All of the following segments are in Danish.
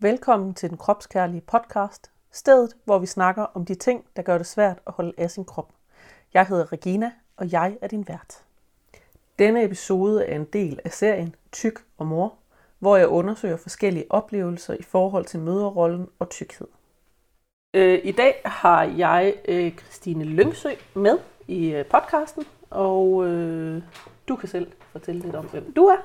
Velkommen til den kropskærlige podcast, stedet hvor vi snakker om de ting, der gør det svært at holde af sin krop. Jeg hedder Regina, og jeg er din vært. Denne episode er en del af serien Tyk og Mor, hvor jeg undersøger forskellige oplevelser i forhold til møderrollen og tykkhed. Øh, I dag har jeg øh, Christine Lyngsø med i øh, podcasten, og øh, du kan selv fortælle lidt om, hvem du er.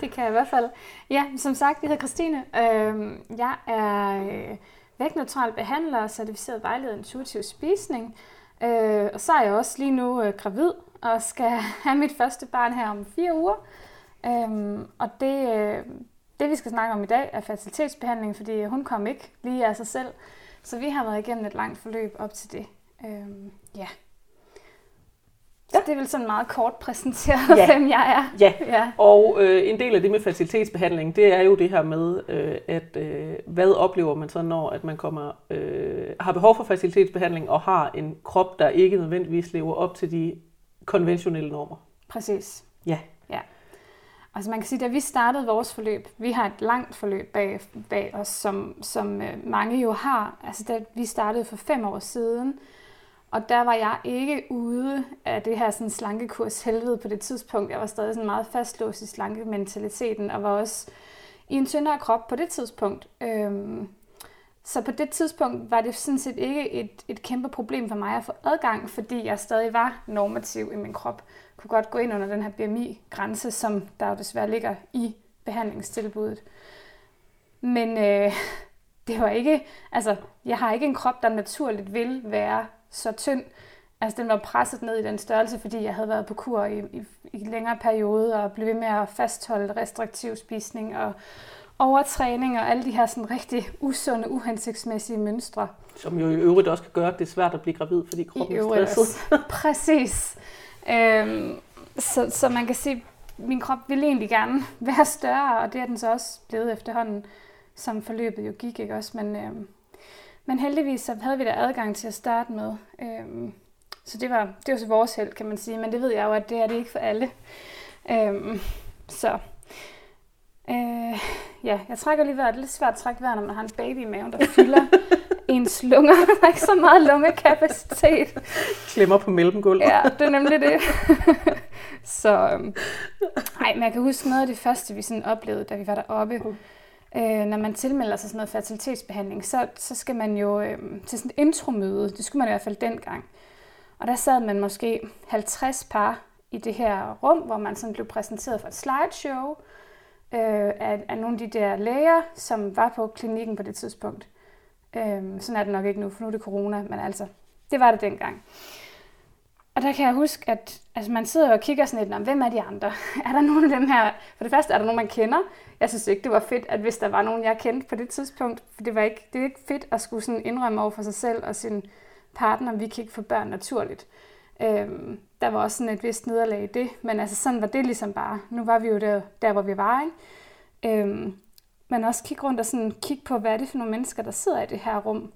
Det kan jeg i hvert fald. Ja, som sagt, jeg hedder Christine. Øh, jeg er øh, vægtneutral behandler og certificeret vejleder intuitiv spisning. Øh, og så er jeg også lige nu øh, gravid og skal have mit første barn her om fire uger. Øhm, og det, øh, det, vi skal snakke om i dag, er fertilitetsbehandling, fordi hun kom ikke lige af sig selv. Så vi har været igennem et langt forløb op til det. Øhm, ja. Ja. Så det er vel sådan meget kort præsenteret, ja. hvem jeg er. Ja, ja. og øh, en del af det med fertilitetsbehandling, det er jo det her med, øh, at øh, hvad oplever man så, når at man kommer øh, har behov for fertilitetsbehandling og har en krop, der ikke nødvendigvis lever op til de konventionelle normer. Præcis. Ja. ja. Altså man kan sige, da vi startede vores forløb, vi har et langt forløb bag, bag os, som, som øh, mange jo har. Altså da vi startede for fem år siden, og der var jeg ikke ude af det her sådan slankekurs helvede på det tidspunkt. Jeg var stadig sådan meget fastlåst i slankementaliteten, og var også i en tyndere krop på det tidspunkt. Øhm, så på det tidspunkt var det sådan set ikke et, et kæmpe problem for mig at få adgang, fordi jeg stadig var normativ i min krop. Jeg kunne godt gå ind under den her BMI-grænse, som der jo desværre ligger i behandlingstilbuddet. Men øh, det var ikke, altså, jeg har ikke en krop, der naturligt vil være så tynd. Altså den var presset ned i den størrelse, fordi jeg havde været på kur i, i, i længere periode og blev ved med at fastholde restriktiv spisning og overtræning og alle de her sådan rigtig usunde, uhensigtsmæssige mønstre. Som jo i øvrigt også kan gøre, at det er svært at blive gravid, fordi kroppen I er stresset. Præcis. Øhm, så, så man kan sige, at min krop ville egentlig gerne være større, og det er den så også blevet efterhånden, som forløbet jo gik, ikke også? Men, øhm, men heldigvis så havde vi da adgang til at starte med. Øhm, så det var, det var så vores held, kan man sige. Men det ved jeg jo, at det er det ikke for alle. Øhm, så øh, ja, jeg trækker lige vejret. Det er lidt svært at trække vejret, når man har en baby i maven, der fylder ens lunger. Der er ikke så meget lungekapacitet. Klemmer på mellemgulvet. Ja, det er nemlig det. så, øhm, ej, men jeg kan huske noget af det første, vi sådan oplevede, da vi var deroppe. Uh Øh, når man tilmelder sig sådan noget fertilitetsbehandling, så, så skal man jo øh, til sådan et intromøde. Det skulle man i hvert fald dengang. Og der sad man måske 50 par i det her rum, hvor man sådan blev præsenteret for et slideshow øh, af, af nogle af de der læger, som var på klinikken på det tidspunkt. Øh, sådan er det nok ikke nu, for nu er det corona, men altså, det var det dengang. Og der kan jeg huske, at altså, man sidder og kigger sådan lidt, hvem er de andre? Er der nogen af dem her? For det første, er der nogen, man kender? Jeg synes ikke, det var fedt, at hvis der var nogen, jeg kendte på det tidspunkt, for det var ikke, det er ikke fedt at skulle sådan indrømme over for sig selv og sin partner, vi kan ikke få børn naturligt. Øhm, der var også sådan et vist nederlag i det, men altså sådan var det ligesom bare. Nu var vi jo der, der hvor vi var, ikke? Øhm, men også kigge rundt og sådan kigge på, hvad er det for nogle mennesker, der sidder i det her rum.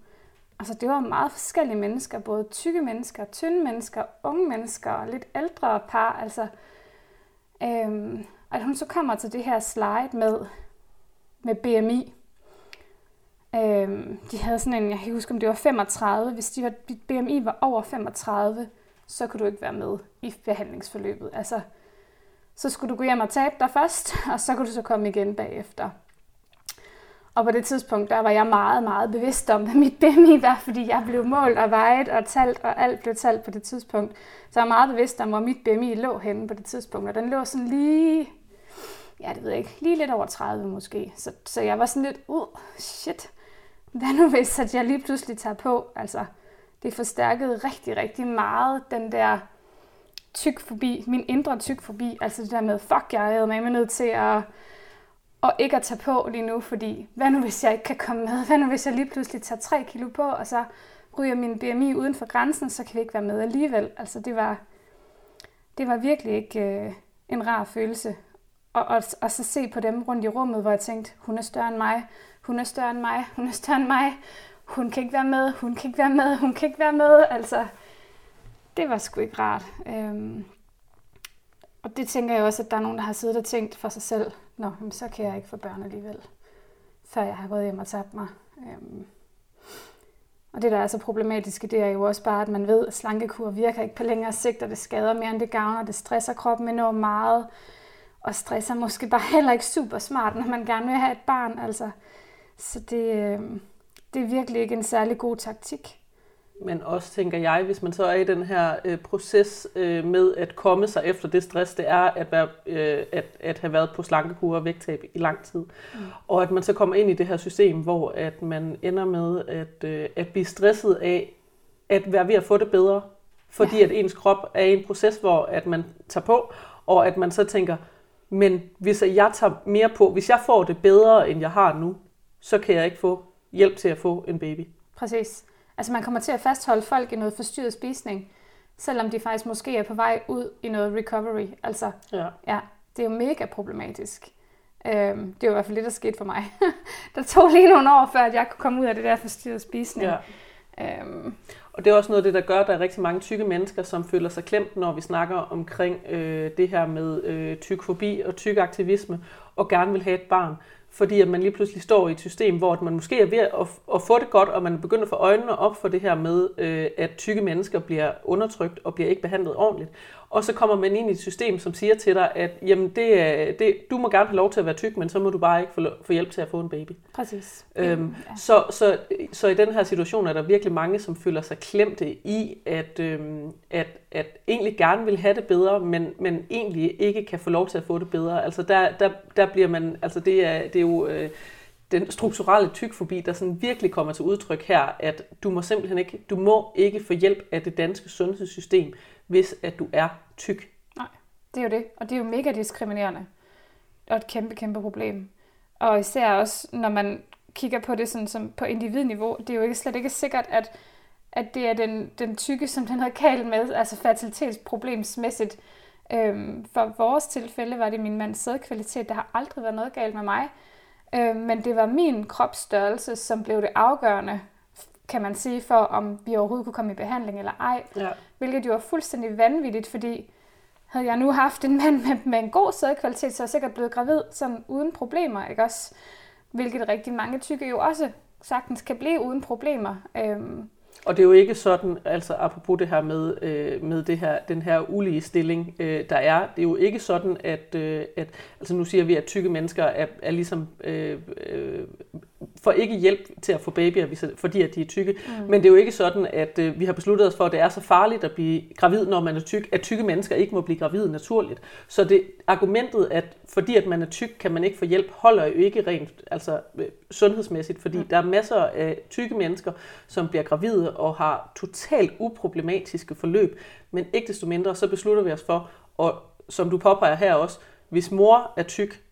Altså det var meget forskellige mennesker, både tykke mennesker, tynde mennesker, unge mennesker og lidt ældre par. Altså, øhm, at hun så kommer til det her slide med, med BMI. Øhm, de havde sådan en, jeg kan ikke huske, om det var 35. Hvis de var, dit BMI var over 35, så kunne du ikke være med i behandlingsforløbet. Altså, så skulle du gå hjem og tabe dig først, og så kunne du så komme igen bagefter. Og på det tidspunkt, der var jeg meget, meget bevidst om, hvad mit BMI var, fordi jeg blev målt og vejet og talt, og alt blev talt på det tidspunkt. Så jeg var meget bevidst om, hvor mit BMI lå henne på det tidspunkt. Og den lå sådan lige, ja, det ved jeg ikke, lige lidt over 30 måske. Så, så jeg var sådan lidt, uh, shit, hvad nu hvis at jeg lige pludselig tager på? Altså, det forstærkede rigtig, rigtig meget den der tyk forbi, min indre tyk forbi. Altså det der med, fuck, jeg er med nødt til at og ikke at tage på lige nu, fordi hvad nu hvis jeg ikke kan komme med? Hvad nu hvis jeg lige pludselig tager 3 kilo på, og så ryger min BMI uden for grænsen, så kan vi ikke være med alligevel. Altså det var, det var virkelig ikke øh, en rar følelse. Og, og, og så se på dem rundt i rummet, hvor jeg tænkte, hun er større end mig, hun er større end mig, hun er større end mig, hun kan ikke være med, hun kan ikke være med, hun kan ikke være med. Altså, det var sgu ikke rart. Øhm, og det tænker jeg også, at der er nogen, der har siddet og tænkt for sig selv, nå, så kan jeg ikke få børn alligevel. før jeg har gået hjem og tabt mig. Øhm, og det, der er så problematisk, det er jo også bare, at man ved, at slankekur virker ikke på længere sigt, og det skader mere, end det gavner. Det stresser kroppen enormt meget, og stresser måske bare heller ikke super smart, når man gerne vil have et barn. Altså. Så det, øh, det er virkelig ikke en særlig god taktik. Men også tænker jeg, hvis man så er i den her øh, proces øh, med at komme sig efter det stress, det er at, være, øh, at, at have været på slankekur og vægttab i lang tid. Mm. Og at man så kommer ind i det her system, hvor at man ender med at, øh, at blive stresset af at være ved at få det bedre, fordi ja. at ens krop er i en proces, hvor at man tager på, og at man så tænker, men hvis jeg tager mere på, hvis jeg får det bedre, end jeg har nu, så kan jeg ikke få hjælp til at få en baby. Præcis. Altså man kommer til at fastholde folk i noget forstyrret spisning, selvom de faktisk måske er på vej ud i noget recovery. Altså, ja. ja det er jo mega problematisk. Øhm, det var i hvert fald det, der skete for mig. der tog lige nogle år, før at jeg kunne komme ud af det der forstyrret spisning. Ja. Øhm. Og det er også noget af det, der gør, at der er rigtig mange tykke mennesker, som føler sig klemt, når vi snakker omkring øh, det her med øh, tykfobi og tykaktivisme, og gerne vil have et barn fordi at man lige pludselig står i et system, hvor man måske er ved at, at få det godt, og man begynder at få øjnene op for det her med, øh, at tykke mennesker bliver undertrykt og bliver ikke behandlet ordentligt. Og så kommer man ind i et system, som siger til dig, at jamen det, er, det, du må gerne have lov til at være tyk, men så må du bare ikke få, få hjælp til at få en baby. Præcis. Øhm, ja. så, så, så i den her situation er der virkelig mange, som føler sig klemte i, at, øhm, at, at egentlig gerne vil have det bedre, men, men egentlig ikke kan få lov til at få det bedre. Altså der, der, der bliver man, altså det er, det er jo... Øh, den strukturelle tykfobi, der sådan virkelig kommer til udtryk her, at du må simpelthen ikke, du må ikke få hjælp af det danske sundhedssystem, hvis at du er tyk. Nej, det er jo det. Og det er jo mega diskriminerende. Og et kæmpe, kæmpe problem. Og især også, når man kigger på det sådan, som på individniveau, det er jo ikke, slet ikke sikkert, at, at det er den, den tykke, som den havde galt med, altså fertilitetsproblemsmæssigt. Øhm, for vores tilfælde var det min mands sædkvalitet. Der har aldrig været noget galt med mig. Øhm, men det var min kropsstørrelse, som blev det afgørende kan man sige, for om vi overhovedet kunne komme i behandling eller ej. Ja. Hvilket jo er fuldstændig vanvittigt, fordi havde jeg nu haft en mand med, med en god sædkvalitet, så er jeg sikkert blevet gravid sådan uden problemer, ikke også? Hvilket rigtig mange tykke jo også sagtens kan blive uden problemer. Øhm, og det er jo ikke sådan, altså apropos det her med, øh, med det her, den her ulige stilling, øh, der er, det er jo ikke sådan, at, øh, at altså nu siger vi, at tykke mennesker er, er ligesom øh, øh, får ikke hjælp til at få babyer, fordi at de er tykke. Mm. Men det er jo ikke sådan, at øh, vi har besluttet os for, at det er så farligt at blive gravid, når man er tyk, at tykke mennesker ikke må blive gravid naturligt. Så det argumentet, at fordi at man er tyk, kan man ikke få hjælp, holder jo ikke rent altså, øh, sundhedsmæssigt, fordi mm. der er masser af tykke mennesker, som bliver gravide og har totalt uproblematiske forløb. Men ikke desto mindre, så beslutter vi os for, og som du påpeger her også, hvis mor er tyk,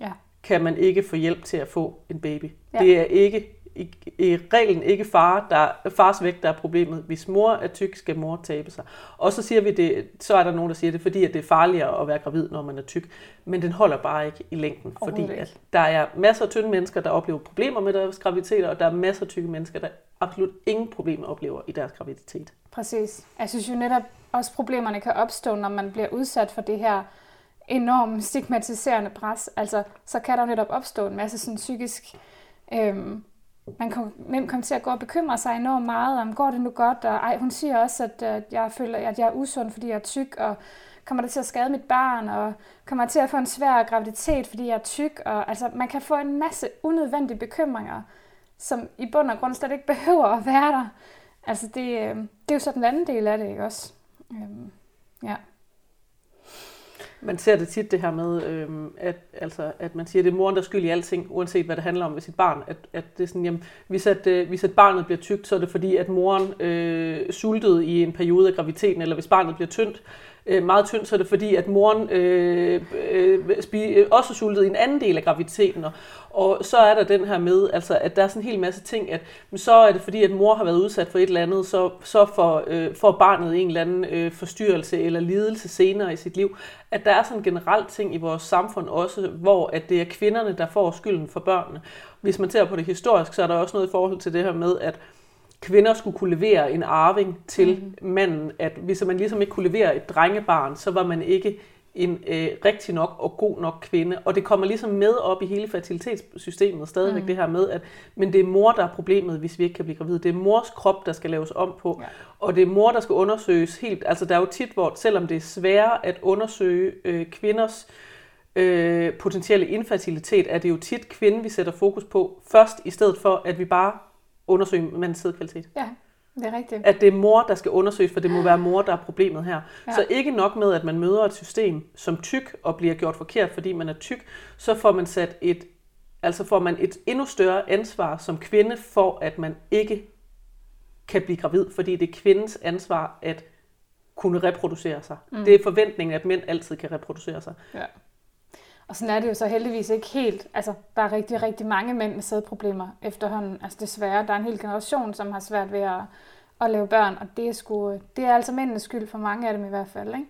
ja kan man ikke få hjælp til at få en baby. Ja. Det er ikke i, i reglen ikke far, der, fars vægt, der er problemet. Hvis mor er tyk, skal mor tabe sig. Og så siger vi det, så er der nogen, der siger det, fordi at det er farligere at være gravid, når man er tyk. Men den holder bare ikke i længden, fordi at der er masser af tynde mennesker, der oplever problemer med deres graviditeter, og der er masser af tykke mennesker, der absolut ingen problemer oplever i deres graviditet. Præcis. Jeg synes jo netop også, problemerne kan opstå, når man bliver udsat for det her enormt stigmatiserende pres, altså, så kan der netop opstå en masse sådan psykisk... Øhm, man kan nemt komme til at gå og bekymre sig enormt meget om, går det nu godt? Og ej, hun siger også, at, øh, at jeg føler, at jeg er usund, fordi jeg er tyk, og kommer det til at skade mit barn, og kommer til at få en svær graviditet, fordi jeg er tyk. Og, altså, man kan få en masse unødvendige bekymringer, som i bund og grund slet ikke behøver at være der. Altså, det, øh, det er jo så den anden del af det, ikke også? Øhm, ja. Man ser det tit det her med, øhm, at, altså, at man siger, at det er moren, der skyld i alting, uanset hvad det handler om ved sit barn. At, at det er sådan, jamen, hvis, at, øh, hvis at barnet bliver tykt, så er det fordi, at moren øh, sultede i en periode af graviditeten, eller hvis barnet bliver tyndt, øh, meget tyndt, så er det fordi, at moren øh, øh, øh, øh, også sultede i en anden del af graviditeten. Og, og så er der den her med, altså, at der er sådan en hel masse ting, at men så er det fordi, at mor har været udsat for et eller andet, så, så får, øh, får barnet en eller anden øh, forstyrrelse eller lidelse senere i sit liv. At der er sådan en generel ting i vores samfund også, hvor at det er kvinderne, der får skylden for børnene. Hvis man ser på det historisk, så er der også noget i forhold til det her med, at kvinder skulle kunne levere en arving til mm. manden, at hvis man ligesom ikke kunne levere et drengebarn, så var man ikke en øh, rigtig nok og god nok kvinde. Og det kommer ligesom med op i hele fertilitetssystemet stadigvæk, mm. det her med, at men det er mor, der er problemet, hvis vi ikke kan blive gravide. Det er mors krop, der skal laves om på. Ja. Og det er mor, der skal undersøges helt. Altså der er jo tit, hvor selvom det er sværere at undersøge øh, kvinders øh, potentielle infertilitet, er det jo tit kvinden, vi sætter fokus på først, i stedet for, at vi bare undersøger mandens sædkvalitet. Ja. Det er rigtigt. At det er mor, der skal undersøges, for det må være mor, der er problemet her. Ja. Så ikke nok med, at man møder et system som tyk og bliver gjort forkert, fordi man er tyk, så får man sat et, altså får man et endnu større ansvar som kvinde for, at man ikke kan blive gravid, fordi det er kvindens ansvar at kunne reproducere sig. Mm. Det er forventningen, at mænd altid kan reproducere sig. Ja. Og sådan er det jo så heldigvis ikke helt. Altså, der er rigtig, rigtig mange mænd med sædproblemer efterhånden. Altså desværre, der er en hel generation, som har svært ved at, at lave børn, og det er, sgu, det er altså mændenes skyld for mange af dem i hvert fald, ikke?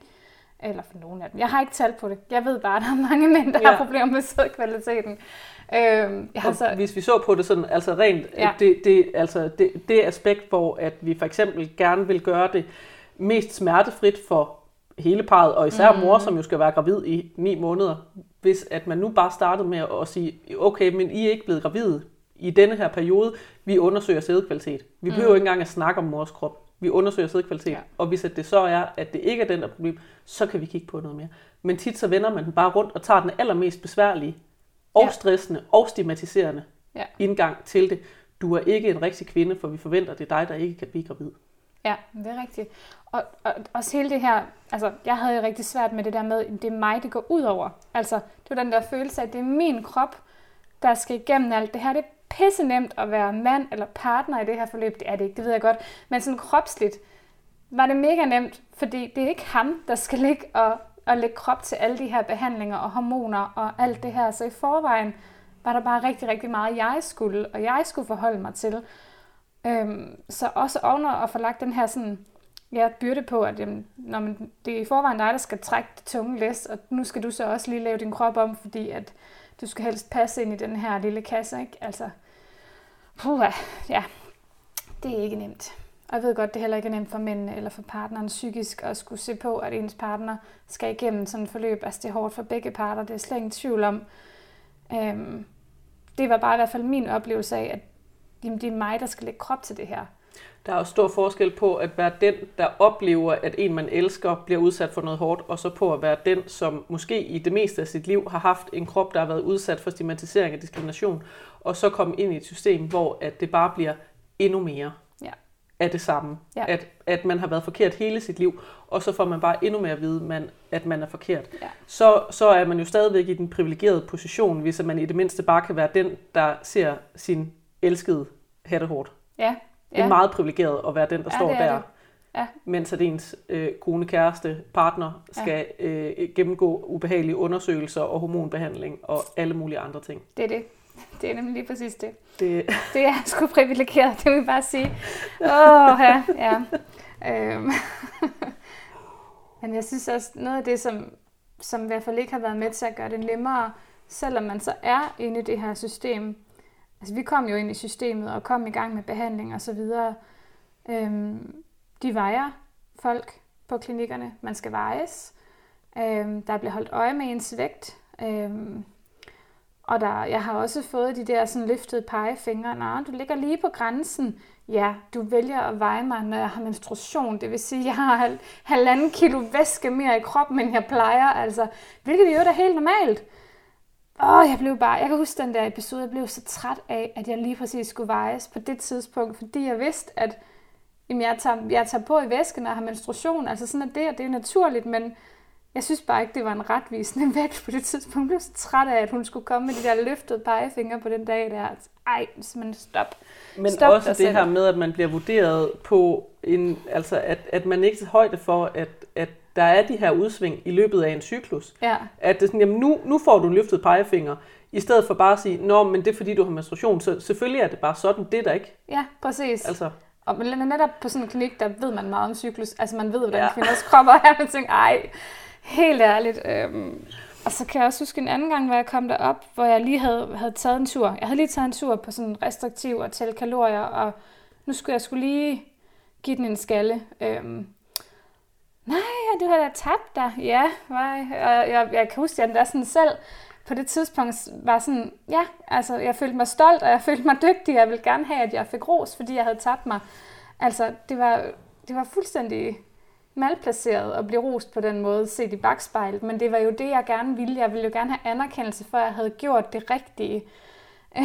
Eller for nogle af dem. Jeg har ikke talt på det. Jeg ved bare, at der er mange mænd, der ja. har problemer med sædkvaliteten. Øhm, jeg har så... Hvis vi så på det sådan, altså rent, ja. det, det, altså det, det aspekt, hvor at vi for eksempel gerne vil gøre det mest smertefrit for hele parret, og især mm. mor, som jo skal være gravid i ni måneder, hvis at man nu bare startede med at sige, okay, men I er ikke blevet gravide i denne her periode, vi undersøger sædkvalitet. Vi behøver mm. ikke engang at snakke om mors krop. Vi undersøger sædkvalitet, ja. og hvis at det så er, at det ikke er den der problem, så kan vi kigge på noget mere. Men tit så vender man den bare rundt og tager den allermest besværlige, og ja. stressende, og stigmatiserende ja. indgang til det. Du er ikke en rigtig kvinde, for vi forventer, at det er dig, der ikke kan blive gravid. Ja, det er rigtigt. Og, og også hele det her, altså jeg havde jo rigtig svært med det der med, det er mig, det går ud over. Altså, det var den der følelse af, at det er min krop, der skal igennem alt det her. Det er pisse nemt at være mand eller partner i det her forløb. Det er det ikke, det ved jeg godt. Men sådan kropsligt var det mega nemt, fordi det er ikke ham, der skal ligge og, og lægge krop til alle de her behandlinger og hormoner og alt det her. Så i forvejen var der bare rigtig, rigtig meget, jeg skulle, og jeg skulle forholde mig til. Øhm, så også ovner at få lagt den her sådan, ja, byrde på, at jamen, når man, det er i forvejen dig, der skal trække det tunge læs, og nu skal du så også lige lave din krop om, fordi at du skal helst passe ind i den her lille kasse, ikke? Altså, puh, ja, det er ikke nemt. Og jeg ved godt, det heller ikke er nemt for mændene eller for partneren psykisk at skulle se på, at ens partner skal igennem sådan et forløb. Altså det er hårdt for begge parter, det er slet ingen tvivl om. Øhm, det var bare i hvert fald min oplevelse af, at jamen, det er mig, der skal lægge krop til det her. Der er også stor forskel på at være den, der oplever, at en, man elsker, bliver udsat for noget hårdt, og så på at være den, som måske i det meste af sit liv har haft en krop, der har været udsat for stigmatisering og diskrimination, og så komme ind i et system, hvor at det bare bliver endnu mere ja. af det samme. Ja. At, at man har været forkert hele sit liv, og så får man bare endnu mere at vide, man, at man er forkert. Ja. Så, så er man jo stadigvæk i den privilegerede position, hvis man i det mindste bare kan være den, der ser sin elskede hættehårdt. Ja. ja. Det er meget privilegeret at være den, der ja, står der. Det. Ja. Mens at ens øh, kone, kæreste, partner skal ja. øh, gennemgå ubehagelige undersøgelser og hormonbehandling og alle mulige andre ting. Det er det. Det er nemlig lige præcis det. Det, det er sgu privilegeret, det vil jeg bare sige. Åh, oh, ja. ja. Øhm. Men jeg synes også, noget af det, som, som i hvert fald ikke har været med til at gøre det nemmere, selvom man så er inde i det her system, altså vi kom jo ind i systemet og kom i gang med behandling og så videre. Øhm, de vejer folk på klinikkerne. Man skal vejes. Øhm, der bliver holdt øje med ens vægt. Øhm, og der, jeg har også fået de der sådan løftede pegefingre. Nej, du ligger lige på grænsen. Ja, du vælger at veje mig, når jeg har menstruation. Det vil sige, at jeg har halvanden kilo væske mere i kroppen, end jeg plejer. Altså, hvilket jo er helt normalt. Åh, jeg blev bare, jeg kan huske den der episode, jeg blev så træt af, at jeg lige præcis skulle vejes på det tidspunkt, fordi jeg vidste, at jamen, jeg, tager, jeg tager på i væsken, jeg har menstruation, altså sådan er det, og det er naturligt, men jeg synes bare ikke, det var en retvisende vægt på det tidspunkt. Jeg blev så træt af, at hun skulle komme med de der løftede pegefingre på den dag der. Ej, simpelthen stop. Men stop også det selv. her med, at man bliver vurderet på, en, altså at, at man ikke tager højde for, at der er de her udsving i løbet af en cyklus. Ja. At det er sådan, jamen nu, nu får du løftet pegefinger, i stedet for bare at sige, nå, men det er fordi, du har menstruation, så selvfølgelig er det bare sådan, det er der ikke. Ja, præcis. Altså. Og netop på sådan en klinik, der ved man meget om cyklus. Altså man ved, hvordan ja. kvinders kropper er. Man tænker, ej, helt ærligt. Øhm. Og så kan jeg også huske en anden gang, hvor jeg kom derop, hvor jeg lige havde, havde taget en tur. Jeg havde lige taget en tur på sådan restriktiv og tælle kalorier, og nu skulle jeg skulle lige give den en skalle. Øhm. Nej, du har da tabt dig. Ja, nej. og jeg, jeg kan huske, at jeg sådan selv på det tidspunkt var sådan, ja, altså jeg følte mig stolt, og jeg følte mig dygtig. Jeg ville gerne have, at jeg fik ros, fordi jeg havde tabt mig. Altså, det var, det var fuldstændig malplaceret at blive rost på den måde, set i bagspejlet, men det var jo det, jeg gerne ville. Jeg ville jo gerne have anerkendelse for, at jeg havde gjort det rigtige.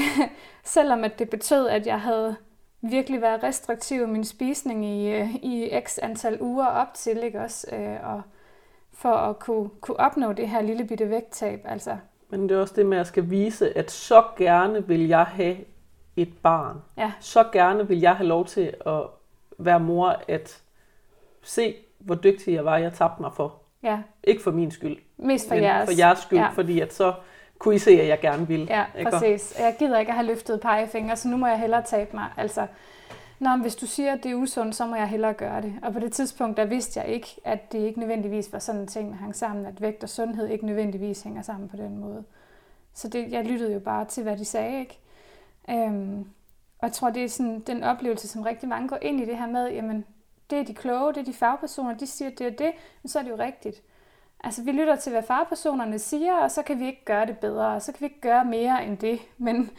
Selvom at det betød, at jeg havde virkelig været restriktiv i min spisning i, øh, i x antal uger op til, ikke også? Øh, og for at kunne, kunne opnå det her lille bitte vægttab. Altså. Men det er også det med, at jeg skal vise, at så gerne vil jeg have et barn. Ja. Så gerne vil jeg have lov til at være mor, at se, hvor dygtig jeg var, jeg tabte mig for. Ja. Ikke for min skyld, Mest for jeres. for jeres skyld, Ja. fordi at så kunne I se, at jeg gerne ville. Ja, ikke? præcis. Jeg gider ikke at have løftet pegefingre, så nu må jeg hellere tabe mig. Altså, Nå, men hvis du siger, at det er usundt, så må jeg hellere gøre det. Og på det tidspunkt, der vidste jeg ikke, at det ikke nødvendigvis var sådan en ting, der hang sammen, at vægt og sundhed ikke nødvendigvis hænger sammen på den måde. Så det, jeg lyttede jo bare til, hvad de sagde, ikke? Øhm, og jeg tror, det er sådan den oplevelse, som rigtig mange går ind i det her med, jamen, det er de kloge, det er de fagpersoner, de siger, det er det, men så er det jo rigtigt. Altså, vi lytter til, hvad fagpersonerne siger, og så kan vi ikke gøre det bedre, og så kan vi ikke gøre mere end det. Men,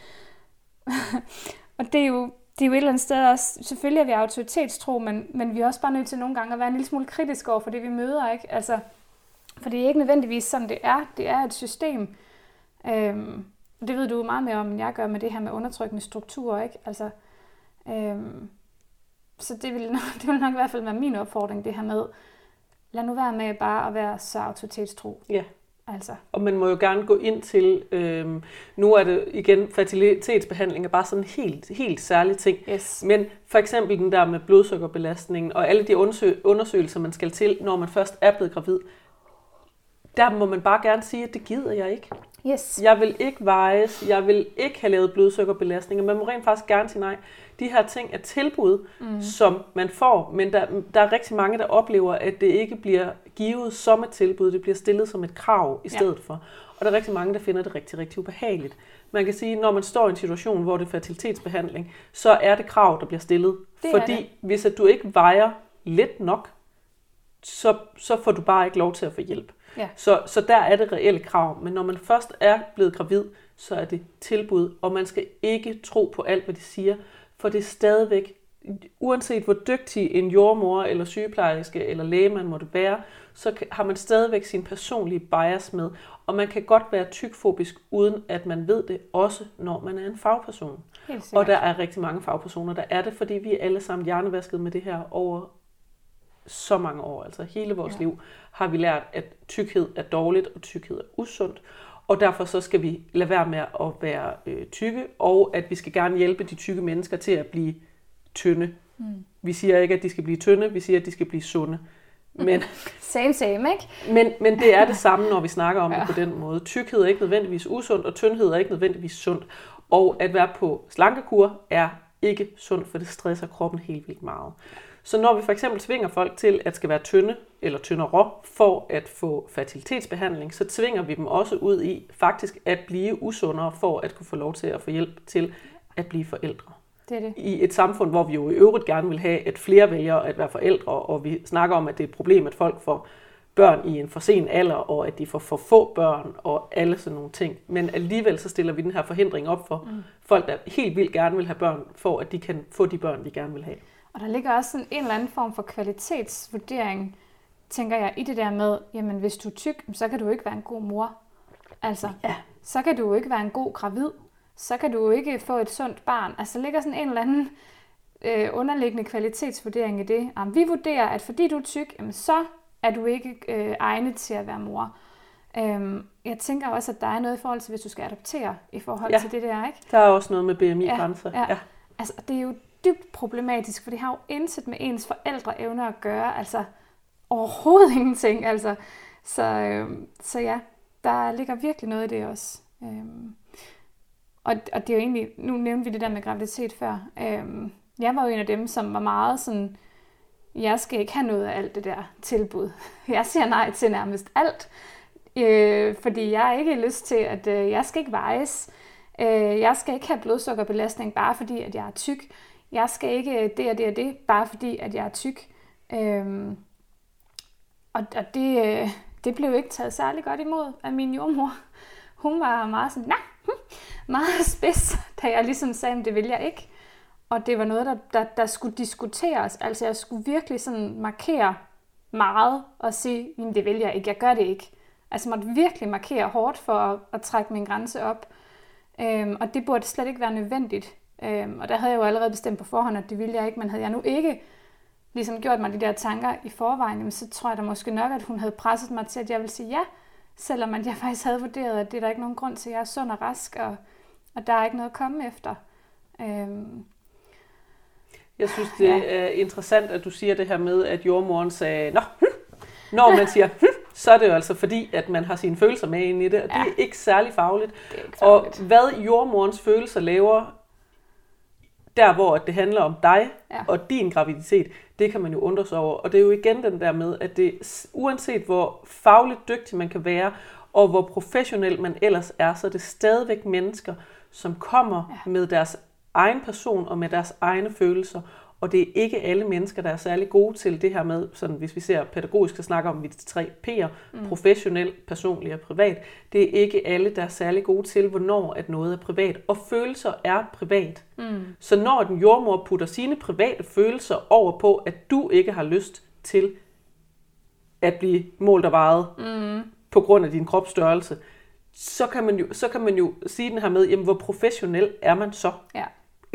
og det er jo, det er jo et eller andet sted også, selvfølgelig er vi autoritetstro, men, men vi er også bare nødt til nogle gange at være en lille smule kritisk over for det, vi møder, ikke? Altså, for det er ikke nødvendigvis sådan, det er. Det er et system. Øhm, det ved du meget mere om, end jeg gør med det her med undertrykkende strukturer, ikke? Altså, øhm, så det vil, nok, det vil nok i hvert fald være min opfordring, det her med, lad nu være med bare at være så autoritetstro. Ja. Altså, Og man må jo gerne gå ind til, øhm, nu er det igen, fertilitetsbehandling er bare sådan en helt, helt særlig ting. yes. Men for eksempel den der med blodsukkerbelastningen og alle de undersø- undersøgelser, man skal til, når man først er blevet gravid, der må man bare gerne sige, at det gider jeg ikke. Yes. Jeg vil ikke vejes, jeg vil ikke have lavet blodsukkerbelastninger. Man må rent faktisk gerne sige nej. De her ting er tilbud, mm. som man får, men der, der er rigtig mange, der oplever, at det ikke bliver givet som et tilbud, det bliver stillet som et krav i Ja. stedet for. Og der er rigtig mange, der finder det rigtig, rigtig ubehageligt. Man kan sige, når man står i en situation, hvor det er fertilitetsbehandling, så er det krav, der bliver stillet. Det fordi det. hvis at du ikke vejer let nok, så, så får du bare ikke lov til at få hjælp. Ja. Så, så der er det reelle krav. Men når man først er blevet gravid, så er det tilbud, og man skal ikke tro på alt, hvad de siger, for det er stadigvæk, uanset hvor dygtig en jordmor eller sygeplejerske eller læge man måtte være, så har man stadigvæk sin personlige bias med, og man kan godt være tykfobisk, uden at man ved det, også når man er en fagperson. Helt. Og der er rigtig mange fagpersoner, der er det, fordi vi er alle sammen hjernevasket med det her over så mange år. Altså hele vores Ja. liv har vi lært, at tykkhed er dårligt, og tykkhed er usundt. Og derfor så skal vi lade være med at være øh, tykke, og at vi skal gerne hjælpe de tykke mennesker til at blive tynde. Mm. Vi siger ikke, at de skal blive tynde, vi siger, at de skal blive sunde. Men, Same, same, ikke? men, men det er det samme, når vi snakker om. Ja. det på den måde. Tykkhed er ikke nødvendigvis usundt, og tyndhed er ikke nødvendigvis sundt. Og at være på slankekur er ikke sundt, for det stresser kroppen helt vildt meget. Så når vi for eksempel tvinger folk til at skal være tynde eller tyndere for at få fertilitetsbehandling, så tvinger vi dem også ud i faktisk at blive usundere for at kunne få lov til at få hjælp til at blive forældre Det er det. i et samfund, hvor vi jo i øvrigt gerne vil have, at flere vælger at være forældre, og vi snakker om, at det er et problem, at folk får børn i en for sen alder, og at de får for få børn, og alle sådan nogle ting. Men alligevel så stiller vi den her forhindring op for mm. folk, der helt vildt gerne vil have børn, for at de kan få de børn, de gerne vil have. Og der ligger også sådan en eller anden form for kvalitetsvurdering, tænker jeg, i det der med, jamen hvis du er tyk, så kan du ikke være en god mor. Altså, Ja. så kan du ikke være en god gravid. Så kan du ikke få et sundt barn. Altså, der ligger sådan en eller anden øh, underliggende kvalitetsvurdering i det. Jamen, vi vurderer, at fordi du er tyk, jamen, så er du ikke øh, egnet til at være mor. Øhm, jeg tænker også, at der er noget i forhold til, hvis du skal adoptere i forhold Ja. til det der, ikke? Der er også noget med BMI-grænser. Ja, ja. Altså, det er jo dybt problematisk, for det har jo intet med ens forældre evner at gøre. Altså, overhovedet ingenting. Altså, så, øh, så ja, der ligger virkelig noget i det også. Øh, og, og det er jo egentlig, nu nævnte vi det der med graviditet før. Øh, jeg var jo en af dem, som var meget sådan, jeg skal ikke have noget af alt det der tilbud. Jeg siger nej til nærmest alt, øh, fordi jeg har ikke lyst til, at øh, jeg skal ikke vejes. Øh, jeg skal ikke have blodsukkerbelastning, bare fordi, at jeg er tyk. Jeg skal ikke øh, det og det og det, bare fordi, at jeg er tyk. Øhm, og, og det, øh, det blev ikke taget særlig godt imod af min jordmor. Hun var meget sådan, nej, hm, meget spids, da jeg ligesom sagde, at det vil jeg ikke. Og det var noget, der, der, der skulle diskuteres. Altså jeg skulle virkelig sådan markere meget og sige, men det vil jeg ikke, jeg gør det ikke. Altså måtte virkelig markere hårdt for at, at trække min grænse op. Øhm, og det burde slet ikke være nødvendigt. Øhm, og der havde jeg jo allerede bestemt på forhånd, at det ville jeg ikke, men havde jeg nu ikke ligesom gjort mig de der tanker i forvejen, jamen, så tror jeg da måske nok, at hun havde presset mig til, at jeg ville sige ja, selvom at jeg faktisk havde vurderet, at det er der ikke nogen grund til, at jeg er sund og rask, og, og der er ikke noget at komme efter. Øhm, jeg synes, det ja. er interessant, at du siger det her med, at jordmoren sagde, Nå, hm. når man siger, hm, så er det jo altså fordi, at man har sine følelser med ind i det, og ja. det er ikke særlig fagligt. Det er ikke fagligt. Og hvad jordmorens følelser laver, der hvor det handler om dig ja. og din graviditet, det kan man jo undre sig over. Og det er jo igen den der med, at det uanset hvor fagligt dygtig man kan være, og hvor professionel man ellers er, så er det stadigvæk mennesker, som kommer ja. med deres egen person og med deres egne følelser. Og det er ikke alle mennesker, der er særlig gode til det her med, sådan, hvis vi ser pædagogisk, så snakker om de tre P'er, mm. professionel, personlig og privat. Det er ikke alle, der er særlig gode til, hvornår at noget er privat. Og følelser er privat. Mm. Så når den jordmor putter sine private følelser over på, at du ikke har lyst til at blive målt og vejet mm. på grund af din kropsstørrelse, så kan man jo, så kan man jo sige den her med, jamen, hvor professionel er man så? Ja.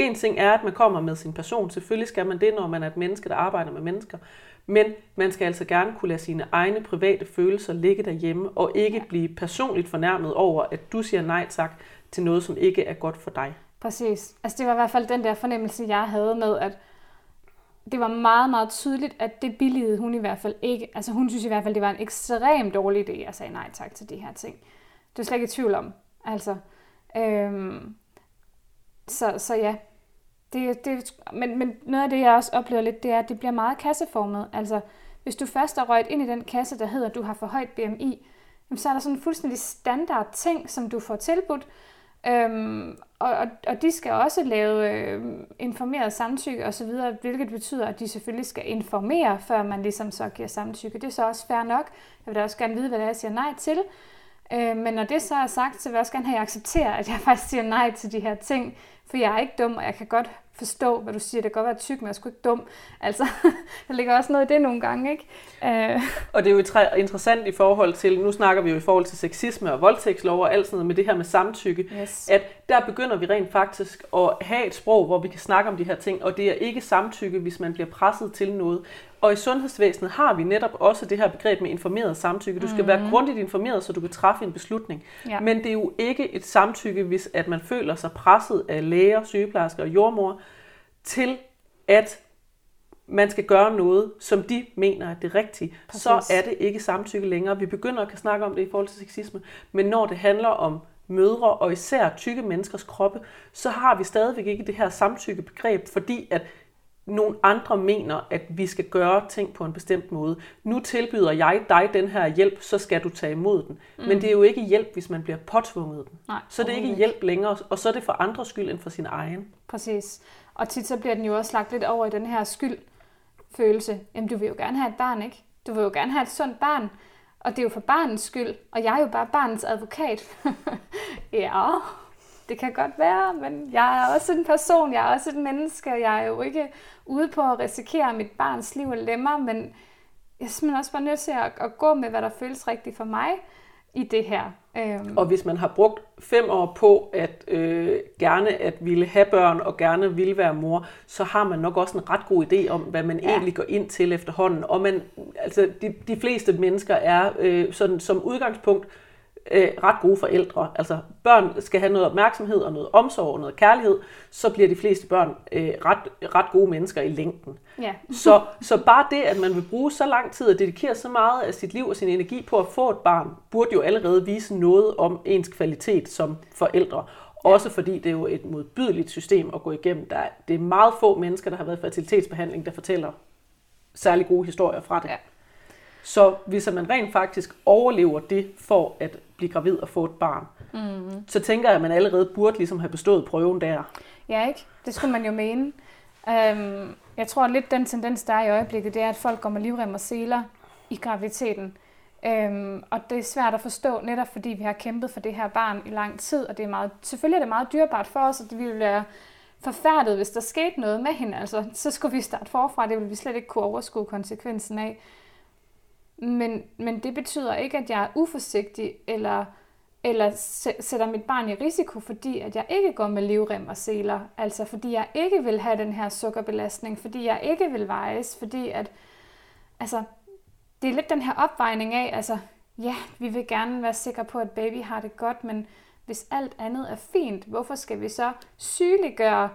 En ting er, at man kommer med sin person. Selvfølgelig skal man det, når man er et menneske, der arbejder med mennesker. Men man skal altså gerne kunne lade sine egne private følelser ligge derhjemme, og ikke blive personligt fornærmet over, at du siger nej tak til noget, som ikke er godt for dig. Præcis. Altså det var i hvert fald den der fornemmelse, jeg havde med, at det var meget, meget tydeligt, at det billigede hun i hvert fald ikke. Altså hun synes i hvert fald, det var en ekstremt dårlig idé, at sagde nej tak til de her ting. Det er slet ikke i tvivl om. Altså, øhm, så, så ja, det, det, men, men noget af det, jeg også oplever lidt, det er, at det bliver meget kasseformet. Altså, hvis du først er røget ind i den kasse, der hedder, at du har for højt BMI, så er der sådan en fuldstændig standard ting, som du får tilbudt. Øhm, og, og, og de skal også lave øh, informeret samtykke osv., hvilket betyder, at de selvfølgelig skal informere, før man ligesom så giver samtykke. Det er så også fair nok. Jeg vil da også gerne vide, hvad det er, jeg siger nej til. Øh, men når det så er sagt, så vil jeg også gerne have, at jeg accepterer, at jeg faktisk siger nej til de her ting. For jeg er ikke dum, og jeg kan godt forstå, hvad du siger. Det kan godt være tyk, men jeg er sgu ikke dum. Altså, der ligger også noget i det nogle gange, ikke? Uh... Og det er jo interessant i forhold til, nu snakker vi jo i forhold til sexisme og voldtægtslov og alt sådan noget med det her med samtykke, yes. at der begynder vi rent faktisk at have et sprog, hvor vi kan snakke om de her ting, og det er ikke samtykke, hvis man bliver presset til noget. Og i sundhedsvæsenet har vi netop også det her begreb med informeret samtykke. Du skal mm. være mhm. grundigt informeret, så du kan træffe en beslutning. Ja. Men det er jo ikke et samtykke, hvis at man føler sig presset af læger, sygeplejersker og jordmor til at man skal gøre noget, som de mener er det rigtige, Præcis. så er det ikke samtykke længere. Vi begynder at kan snakke om det i forhold til sexisme, men når det handler om mødre og især tykke menneskers kroppe, så har vi stadigvæk ikke det her samtykkebegreb, fordi at nogle andre mener, at vi skal gøre ting på en bestemt måde. Nu tilbyder jeg dig den her hjælp, så skal du tage imod den. Mm. Men det er jo ikke hjælp, hvis man bliver påtvunget den. Nej, så det er ikke hjælp længere, og så er det for andres skyld end for sin egen. Præcis. Og tit så bliver den jo også lagt lidt over i den her skyldfølelse. Jamen, du vil jo gerne have et barn, ikke? Du vil jo gerne have et sundt barn. Og det er jo for barnets skyld. Og jeg er jo bare barnets advokat. ja, det kan godt være, men jeg er også en person, jeg er også et menneske, og jeg er jo ikke ude på at risikere mit barns liv og lemmer, men jeg er simpelthen også bare nødt til at, at gå med, hvad der føles rigtigt for mig i det her. Øhm. Og hvis man har brugt fem år på at øh, gerne at ville have børn og gerne ville være mor, så har man nok også en ret god idé om, hvad man ja. egentlig går ind til efterhånden. Og man, altså, de, de fleste mennesker er øh, sådan, som udgangspunkt øh, ret gode forældre. Altså børn skal have noget opmærksomhed og noget omsorg og noget kærlighed, så bliver de fleste børn øh, ret, ret gode mennesker i længden. Ja. så, så bare det, at man vil bruge så lang tid og dedikere så meget af sit liv og sin energi på at få et barn, burde jo allerede vise noget om ens kvalitet som forældre. Ja. Også fordi det er jo et modbydeligt system at gå igennem. Der, det er meget få mennesker, der har været i fertilitetsbehandling, der fortæller særlig gode historier fra det. Ja. Så hvis man rent faktisk overlever det for at blive gravid og få et barn, mm. så tænker jeg, at man allerede burde ligesom have bestået prøven der. Ja, ikke? Det skulle man jo mene. Um, jeg tror lidt, den tendens, der er i øjeblikket, det er, at folk går med livrem og seler i graviditeten. Øhm, og det er svært at forstå, netop fordi vi har kæmpet for det her barn i lang tid, og det er meget, selvfølgelig er det meget dyrbart for os, og det ville være forfærdet, hvis der skete noget med hende. Altså, så skulle vi starte forfra, det ville vi slet ikke kunne overskue konsekvensen af. Men, men det betyder ikke, at jeg er uforsigtig, eller, eller sætter mit barn i risiko, fordi at jeg ikke går med livrem og seler. Altså fordi jeg ikke vil have den her sukkerbelastning, fordi jeg ikke vil vejes, fordi at, altså, det er lidt den her opvejning af, altså, ja, vi vil gerne være sikre på, at baby har det godt, men hvis alt andet er fint, hvorfor skal vi så sygeliggøre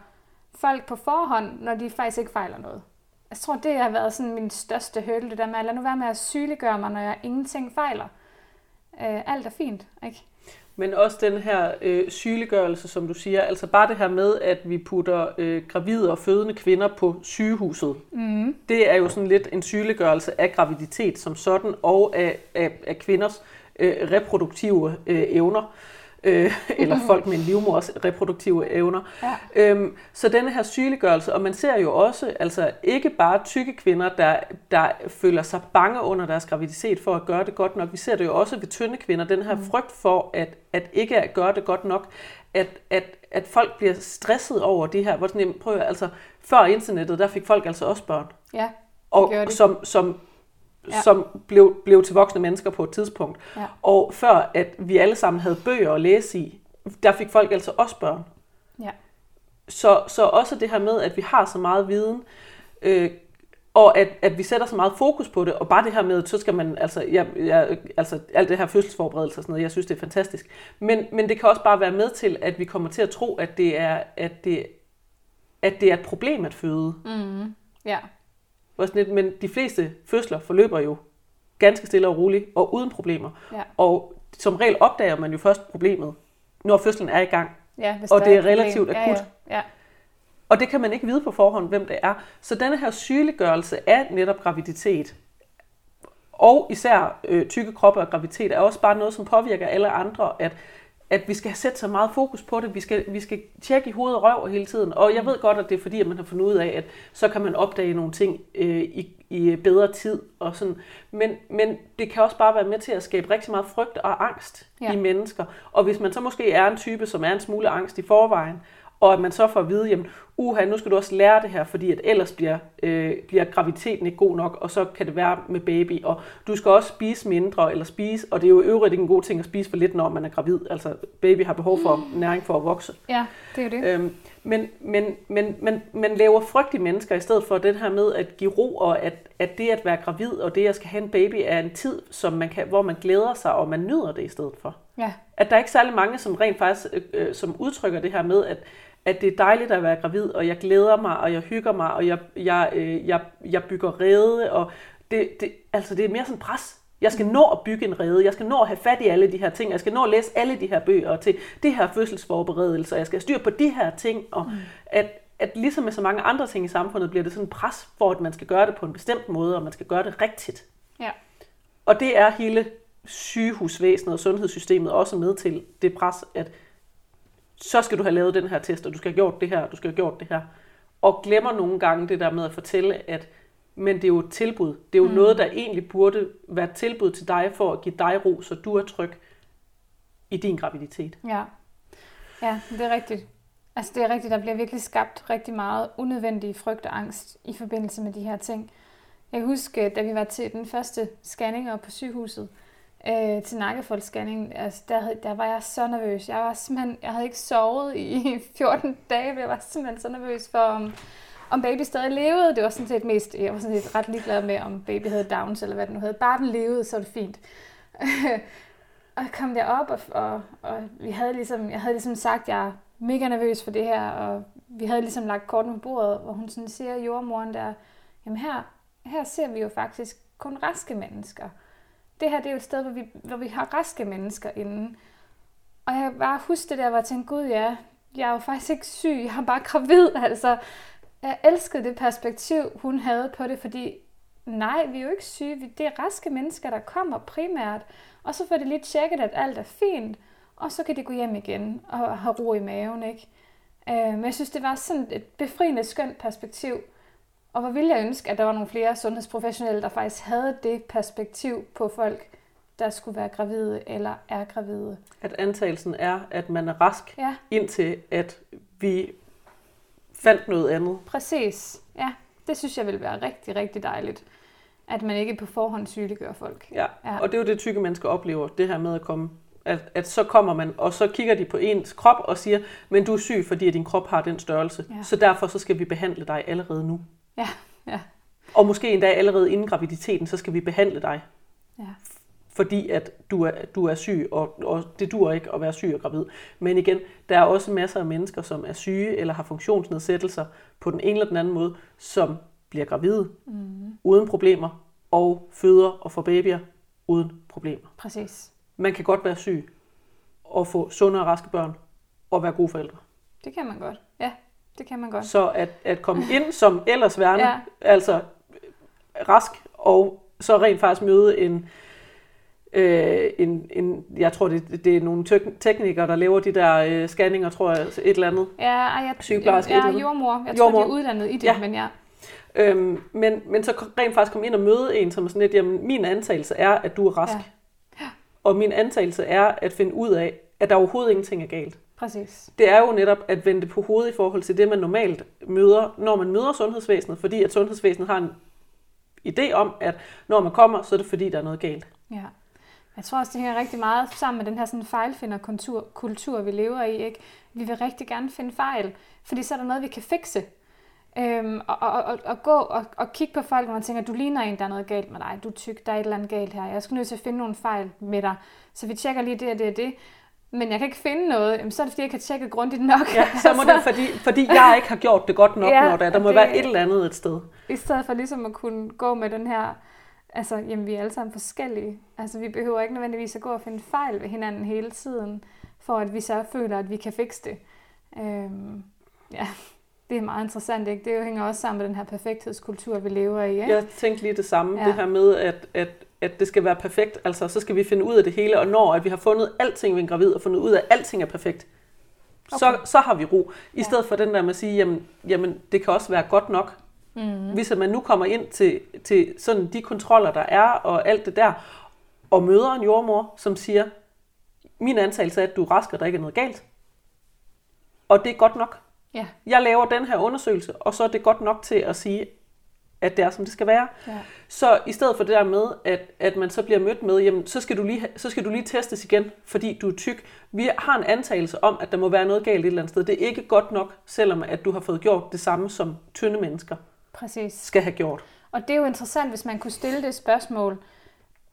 folk på forhånd, når de faktisk ikke fejler noget? Jeg tror, det har været sådan min største hurdle, det der med, at lad nu være med at sygeliggøre mig, når jeg ingenting fejler. Øh, alt er fint, ikke? Men også den her øh, sygeliggørelse, som du siger, altså bare det her med, at vi putter øh, gravide og fødende kvinder på sygehuset, mm. det er jo sådan lidt en sygeliggørelse af graviditet som sådan, og af, af, af kvinders øh, reproduktive øh, evner øh, eller folk med en livmors reproduktive evner. Ja. Øhm, så denne her sygeliggørelse, og man ser jo også altså ikke bare tykke kvinder, der, der føler sig bange under deres graviditet for at gøre det godt nok. Vi ser det jo også ved tynde kvinder, den her mm. frygt for at, at ikke at gøre det godt nok, at, at, at folk bliver stresset over det her. Hvor sådan, prøv, altså, før internettet, der fik folk altså også børn. Ja, og som, som ja. som blev, blev til voksne mennesker på et tidspunkt. Ja. Og før at vi alle sammen havde bøger at læse i, der fik folk altså også børn. Ja. Så, så også det her med, at vi har så meget viden, øh, og at, at vi sætter så meget fokus på det, og bare det her med, så skal man, altså, jeg, jeg, altså alt det her fødselsforberedelse og sådan noget, jeg synes, det er fantastisk. Men, men det kan også bare være med til, at vi kommer til at tro, at det er, at det, at det er et problem at føde. Mm. Ja. Var sådan lidt, men de fleste fødsler forløber jo ganske stille og roligt og uden problemer. Ja. Og som regel opdager man jo først problemet, når fødslen er i gang. Ja, og det er, er relativt akut. Ja, ja. Ja. Og det kan man ikke vide på forhånd, hvem det er. Så denne her sygeliggørelse af netop graviditet, og især øh, tykke kroppe og graviditet, er også bare noget, som påvirker alle andre, at at vi skal sætte så meget fokus på det. Vi skal, vi skal tjekke i hoved og røv hele tiden. Og jeg ved godt, at det er fordi, at man har fundet ud af, at så kan man opdage nogle ting øh, i, i bedre tid. Og sådan. Men, men det kan også bare være med til at skabe rigtig meget frygt og angst ja. i mennesker. Og hvis man så måske er en type, som er en smule angst i forvejen, og at man så får at vide, jamen, uha, nu skal du også lære det her, fordi at ellers bliver, øh, bliver graviditeten ikke god nok, og så kan det være med baby, og du skal også spise mindre, eller spise, og det er jo øvrigt ikke en god ting at spise for lidt, når man er gravid, altså baby har behov for mm. næring for at vokse. Ja, det er det. Øhm, men, men, men, men man laver frygt i mennesker, i stedet for det her med at give ro, og at, at det at være gravid, og det at skal have en baby, er en tid, som man kan, hvor man glæder sig, og man nyder det i stedet for. Ja. At der er ikke særlig mange, som rent faktisk øh, øh som udtrykker det her med, at at det er dejligt at være gravid, og jeg glæder mig, og jeg hygger mig, og jeg, jeg, øh, jeg, jeg bygger rede, og det, det, altså det er mere sådan pres. Jeg skal nå at bygge en rede, jeg skal nå at have fat i alle de her ting, jeg skal nå at læse alle de her bøger til det her fødselsforberedelse, jeg skal styre på de her ting, og mm. at, at ligesom med så mange andre ting i samfundet, bliver det sådan pres for, at man skal gøre det på en bestemt måde, og man skal gøre det rigtigt. Ja. Og det er hele sygehusvæsenet og sundhedssystemet også med til det pres, at så skal du have lavet den her test, og du skal have gjort det her, og du skal have gjort det her. Og glemmer nogle gange det der med at fortælle, at men det er jo et tilbud. Det er jo mm. noget, der egentlig burde være et tilbud til dig for at give dig ro, så du er tryg i din graviditet. Ja, ja det er rigtigt. Altså det er rigtigt, der bliver virkelig skabt rigtig meget unødvendig frygt og angst i forbindelse med de her ting. Jeg kan huske, da vi var til den første scanning op på sygehuset, øh, til nakkefoldsscanning, altså der, der var jeg så nervøs. Jeg var simpelthen, jeg havde ikke sovet i 14 dage, jeg var simpelthen så nervøs for, om, om baby stadig levede. Det var sådan set mest, jeg var sådan set ret ligeglad med, om baby havde Downs eller hvad den nu havde. Bare den levede, så var det fint. og jeg kom derop, og, og, og vi havde ligesom, jeg havde ligesom sagt, at jeg er mega nervøs for det her, og vi havde ligesom lagt korten på bordet, hvor hun sådan siger, jordmoren der, jamen her, her ser vi jo faktisk kun raske mennesker det her det er jo et sted, hvor vi, hvor vi har raske mennesker inde. Og jeg bare huske det der, hvor jeg tænkte, gud ja, jeg er jo faktisk ikke syg, jeg er bare gravid. Altså, jeg elskede det perspektiv, hun havde på det, fordi nej, vi er jo ikke syge, det er raske mennesker, der kommer primært. Og så får de lige tjekket, at alt er fint, og så kan de gå hjem igen og have ro i maven. Ikke? Øh, men jeg synes, det var sådan et befriende skønt perspektiv. Og hvor ville jeg ønske, at der var nogle flere sundhedsprofessionelle, der faktisk havde det perspektiv på folk, der skulle være gravide eller er gravide. At antagelsen er, at man er rask, Ja, indtil at vi fandt noget andet. præcis. Ja, det synes jeg vil være rigtig, rigtig dejligt. At man ikke på forhånd sygeliggør folk. Ja. Ja. Og det er jo det, tykke mennesker oplever, det her med at komme. At, at så kommer man, og så kigger de på ens krop og siger, men du er syg, fordi at din krop har den størrelse. Ja. Så derfor så skal vi behandle dig allerede nu. Ja, ja, Og måske endda allerede inden graviditeten, så skal vi behandle dig, ja. fordi at du er, du er syg, og, og det dur ikke at være syg og gravid. Men igen, der er også masser af mennesker, som er syge eller har funktionsnedsættelser på den ene eller den anden måde, som bliver gravide Mm, uden problemer, og føder og får babyer uden problemer. præcis. Man kan godt være syg og få sunde og raske børn og være gode forældre. Det kan man godt. Ja, det kan man godt. Så at, at komme ind som ellers værende, Ja. ja. altså rask, og så rent faktisk møde en, øh, en, en jeg tror det, det er nogle tek- teknikere, der laver de der øh, scanninger, tror jeg, et eller andet. Ja, jeg, Sygeplejerske, et eller Ja, andet. jordmor. Jeg Jordmor. tror, de er uddannet i det, Ja. men ja. Øhm, men, men så rent faktisk komme ind og møde en, som er sådan lidt, jamen min antagelse er, at du er rask. Ja. Ja. Og min antagelse er at finde ud af, at der overhovedet ingenting er galt. Præcis. det er jo netop at vende det på hovedet i forhold til det, man normalt møder, når man møder sundhedsvæsenet, fordi at sundhedsvæsenet har en idé om, at når man kommer, så er det fordi, der er noget galt. Ja. Jeg tror også, det hænger rigtig meget sammen med den her sådan fejlfinderkultur, kultur, vi lever i. Ikke? Vi vil rigtig gerne finde fejl, fordi så er der noget, vi kan fikse. Øhm, og, og, og, og gå og, og kigge på folk, hvor man tænker, du ligner en, der er noget galt med dig. Du er tyk, der er et eller andet galt her. Jeg skal nødt til at finde nogle fejl med dig. Så vi tjekker lige det og det og det. Men jeg kan ikke finde noget. Jamen, så er det, fordi jeg ikke har tjekket grundigt nok. Ja, så må det, fordi, fordi jeg ikke har gjort det godt nok, Ja, når der, der må det- være et eller andet et sted. I stedet for ligesom at kunne gå med den her, altså, jamen vi er alle sammen forskellige. Altså vi behøver ikke nødvendigvis at gå og finde fejl ved hinanden hele tiden, for at vi så føler, at vi kan fikse det. Øhm, ja, det er meget interessant, ikke? Det hænger også sammen med den her perfekthedskultur, vi lever i, ikke? Jeg tænkte lige det samme, ja. det her med, at, at, at det skal være perfekt. Altså, så skal vi finde ud af det hele, og når at vi har fundet alting ved en gravid, og fundet ud af, at alting er perfekt, okay. så, så har vi ro. I Ja. stedet for den der med at sige, jamen, jamen det kan også være godt nok, Mm. Hvis man nu kommer ind til, til sådan de kontroller, der er, og alt det der, og møder en jordmor, som siger, min antagelse er, at du er rask, og der ikke er noget galt. Og det er godt nok. Ja, Jeg laver den her undersøgelse, og så er det godt nok til at sige, at det er, som det skal være. ja, Så i stedet for det der med, at, at man så bliver mødt med, jamen, så skal, du lige, så skal du lige testes igen, fordi du er tyk. Vi har en antagelse om, at der må være noget galt et eller andet sted. Det er ikke godt nok, selvom at du har fået gjort det samme, som tynde mennesker præcis. skal have gjort. Og det er jo interessant, hvis man kunne stille det spørgsmål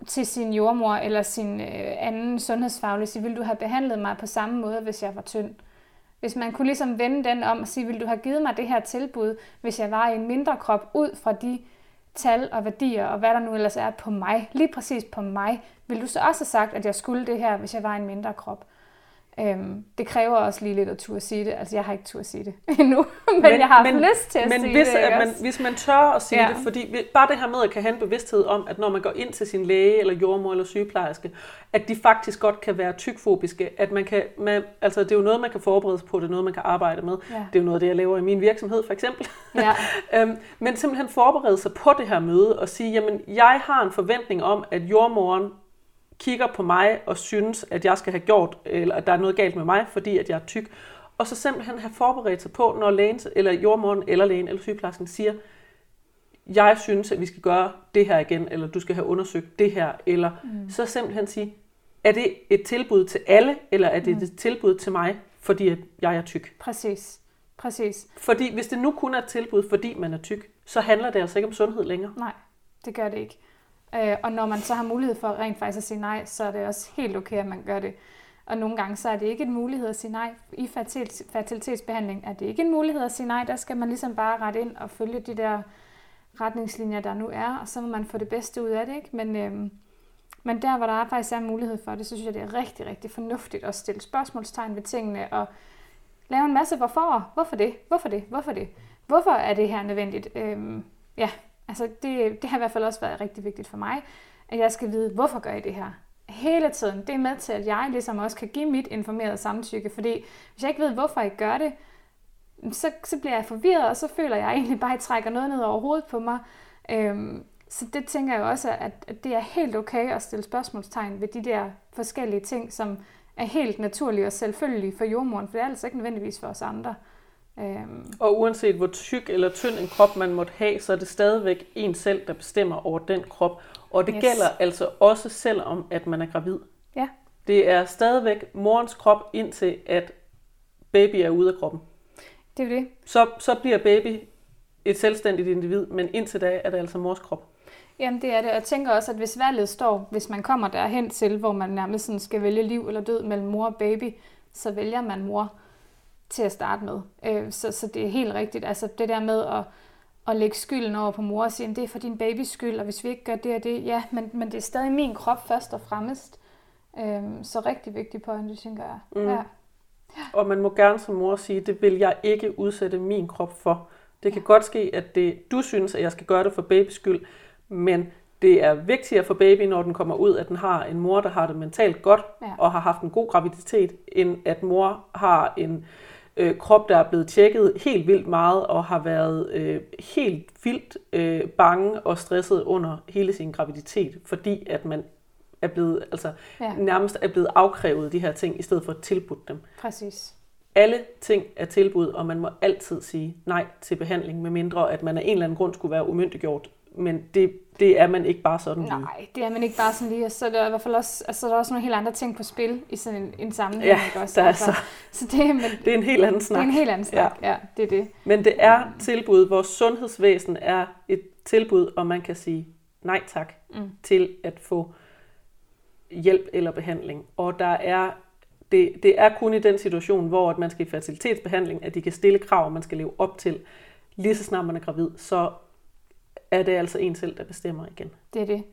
til sin jordmor eller sin øh, anden sundhedsfaglige, sige, vil du have behandlet mig på samme måde, hvis jeg var tynd? Hvis man kunne ligesom vende den om og sige, vil du have givet mig det her tilbud, hvis jeg var i en mindre krop, ud fra de tal og værdier og hvad der nu ellers er på mig, lige præcis på mig, vil du så også have sagt, at jeg skulle det her, hvis jeg var i en mindre krop? Øhm, det kræver også lige lidt at turde sige det. Altså, jeg har ikke turde sige det endnu, men, men jeg har haft lyst til at men sige hvis, det. ikke man, hvis man tør at sige Ja. det, fordi bare det her med at kan have en bevidsthed om, at når man går ind til sin læge, eller jordmor, eller sygeplejerske, at de faktisk godt kan være tykfobiske, at man kan, man, altså det er jo noget, man kan forberede sig på, det er noget, man kan arbejde med. Ja. Det er jo noget af det, jeg laver i min virksomhed, for eksempel. Ja. Øhm, men simpelthen forberede sig på det her møde og sige, jamen, jeg har en forventning om, at jordmoren kigger på mig og synes, at jeg skal have gjort, eller at der er noget galt med mig, fordi at jeg er tyk. Og så simpelthen have forberedt sig på, når lægen, eller jordmoren, eller lægen, eller sygeplejersken siger, jeg synes, at vi skal gøre det her igen, eller du skal have undersøgt det her, eller mm. så simpelthen sige, er det et tilbud til alle, eller er det Mm. et tilbud til mig, fordi at jeg er tyk? Præcis. Præcis. Fordi hvis det nu kun er et tilbud, fordi man er tyk, så handler det altså ikke om sundhed længere. Nej, det gør det ikke. Øh, og når man så har mulighed for rent faktisk at sige nej, så er det også helt okay, at man gør det. Og nogle gange så er det ikke en mulighed at sige nej. I fertilitetsbehandling er det ikke en mulighed at sige nej. Der skal man ligesom bare rette ind og følge de der retningslinjer, der nu er, og så må man få det bedste ud af det. Ikke? Men, øhm, men der, hvor der faktisk er mulighed for det, så synes jeg, det er rigtig, rigtig fornuftigt at stille spørgsmålstegn ved tingene og lave en masse hvorfor. Hvorfor det? Hvorfor det? Hvorfor det? Hvorfor er det her nødvendigt? Øhm, ja, altså det, det har i hvert fald også været rigtig vigtigt for mig, at jeg skal vide, hvorfor gør jeg det her? Hele tiden. Det er med til, at jeg ligesom også kan give mit informerede samtykke, fordi hvis jeg ikke ved, hvorfor jeg gør det, så, så bliver jeg forvirret, og så føler jeg egentlig bare, at jeg trækker noget ned over hovedet på mig. Øhm, så det tænker jeg også, at, at det er helt okay at stille spørgsmålstegn ved de der forskellige ting, som er helt naturlige og selvfølgelige for jordmoren, for det er altså ikke nødvendigvis for os andre. Øhm. Og uanset hvor tyk eller tynd en krop man måtte have, så er det stadigvæk en selv, der bestemmer over den krop. Og det yes. gælder altså også selvom, at man er gravid. Ja. Det er stadigvæk morens krop, indtil at baby er ude af kroppen. Det er det. Så, så bliver baby et selvstændigt individ, men indtil da er det altså mors krop. Jamen det er det, og jeg tænker også, at hvis valget står, hvis man kommer derhen til, hvor man nærmest sådan skal vælge liv eller død mellem mor og baby, så vælger man mor til at starte med. Øh, så, så det er helt rigtigt. Altså det der med at, at lægge skylden over på mor og sige, det er for din babys skyld, og hvis vi ikke gør det og det, ja, men, men det er stadig min krop først og fremmest. Øh, så rigtig vigtig pointe, tænker jeg. Mm. Ja. Og man må gerne som mor sige, det vil jeg ikke udsætte min krop for. Det kan ja. godt ske, at det, du synes, at jeg skal gøre det for babys skyld, men det er vigtigere for baby, når den kommer ud, at den har en mor, der har det mentalt godt ja. og har haft en god graviditet, end at mor har en øh, krop, der er blevet tjekket helt vildt meget og har været øh, helt vildt øh, bange og stresset under hele sin graviditet, fordi at man er blevet, altså ja. nærmest er blevet afkrævet de her ting, i stedet for at tilbudt dem. Præcis. Alle ting er tilbud, og man må altid sige nej til behandling, med mindre at man af en eller anden grund skulle være umyndiggjort. Men det, det er man ikke bare sådan lige. Nej, det er man ikke bare sådan lige. Så der er i hvert fald også, altså, der er også nogle helt andre ting på spil i sådan en, en sammenhæng. Ja, ikke også? Der er altså, så, så det, men, det er en helt anden snak. Det er en helt anden snak, ja. ja det er det. Men det er tilbud. Vores sundhedsvæsen er et tilbud, og man kan sige nej tak mm. til at få hjælp eller behandling. Og der er det, det er kun i den situation, hvor at man skal i fertilitetsbehandling, at de kan stille krav, man skal leve op til. Lige så snart man er gravid, så er det altså en selv, der bestemmer igen. Det er det.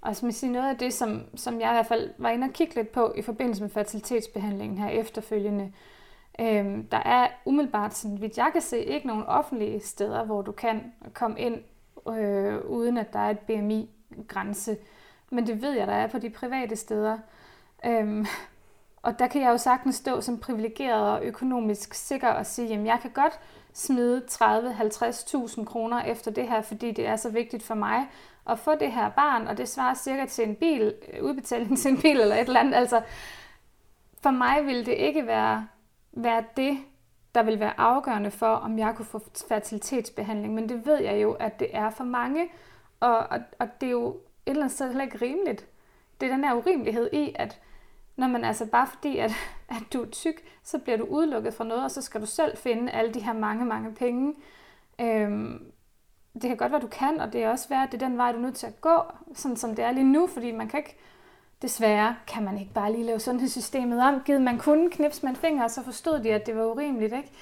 Og som sige, noget af det, som, som jeg i hvert fald var inde og kigge lidt på i forbindelse med fertilitetsbehandlingen her efterfølgende, øhm, der er umiddelbart, sådan vidt jeg kan se, ikke nogen offentlige steder, hvor du kan komme ind, øh, uden at der er et BMI-grænse. Men det ved jeg, der er på de private steder. Øhm, og der kan jeg jo sagtens stå som privilegeret og økonomisk sikker og sige, jamen jeg kan godt smide 30-50.000 kroner efter det her, fordi det er så vigtigt for mig at få det her barn, og det svarer cirka til en bil, udbetaling til en bil eller et eller andet. Altså, for mig ville det ikke være, være det, der vil være afgørende for, om jeg kunne få fertilitetsbehandling, men det ved jeg jo, at det er for mange, og, og, og det er jo et eller andet sted heller ikke rimeligt. Det er den her urimelighed i, at når man altså bare fordi, at, at du er tyk, så bliver du udelukket fra noget, og så skal du selv finde alle de her mange, mange penge. Øhm, det kan godt være, du kan, og det er også værd, at det er den vej, du er nødt til at gå, sådan som det er lige nu, fordi man kan ikke, desværre kan man ikke bare lige lave sundhedssystemet om. Givet man kunne knips med en finger, så forstod de, at det var urimeligt, ikke?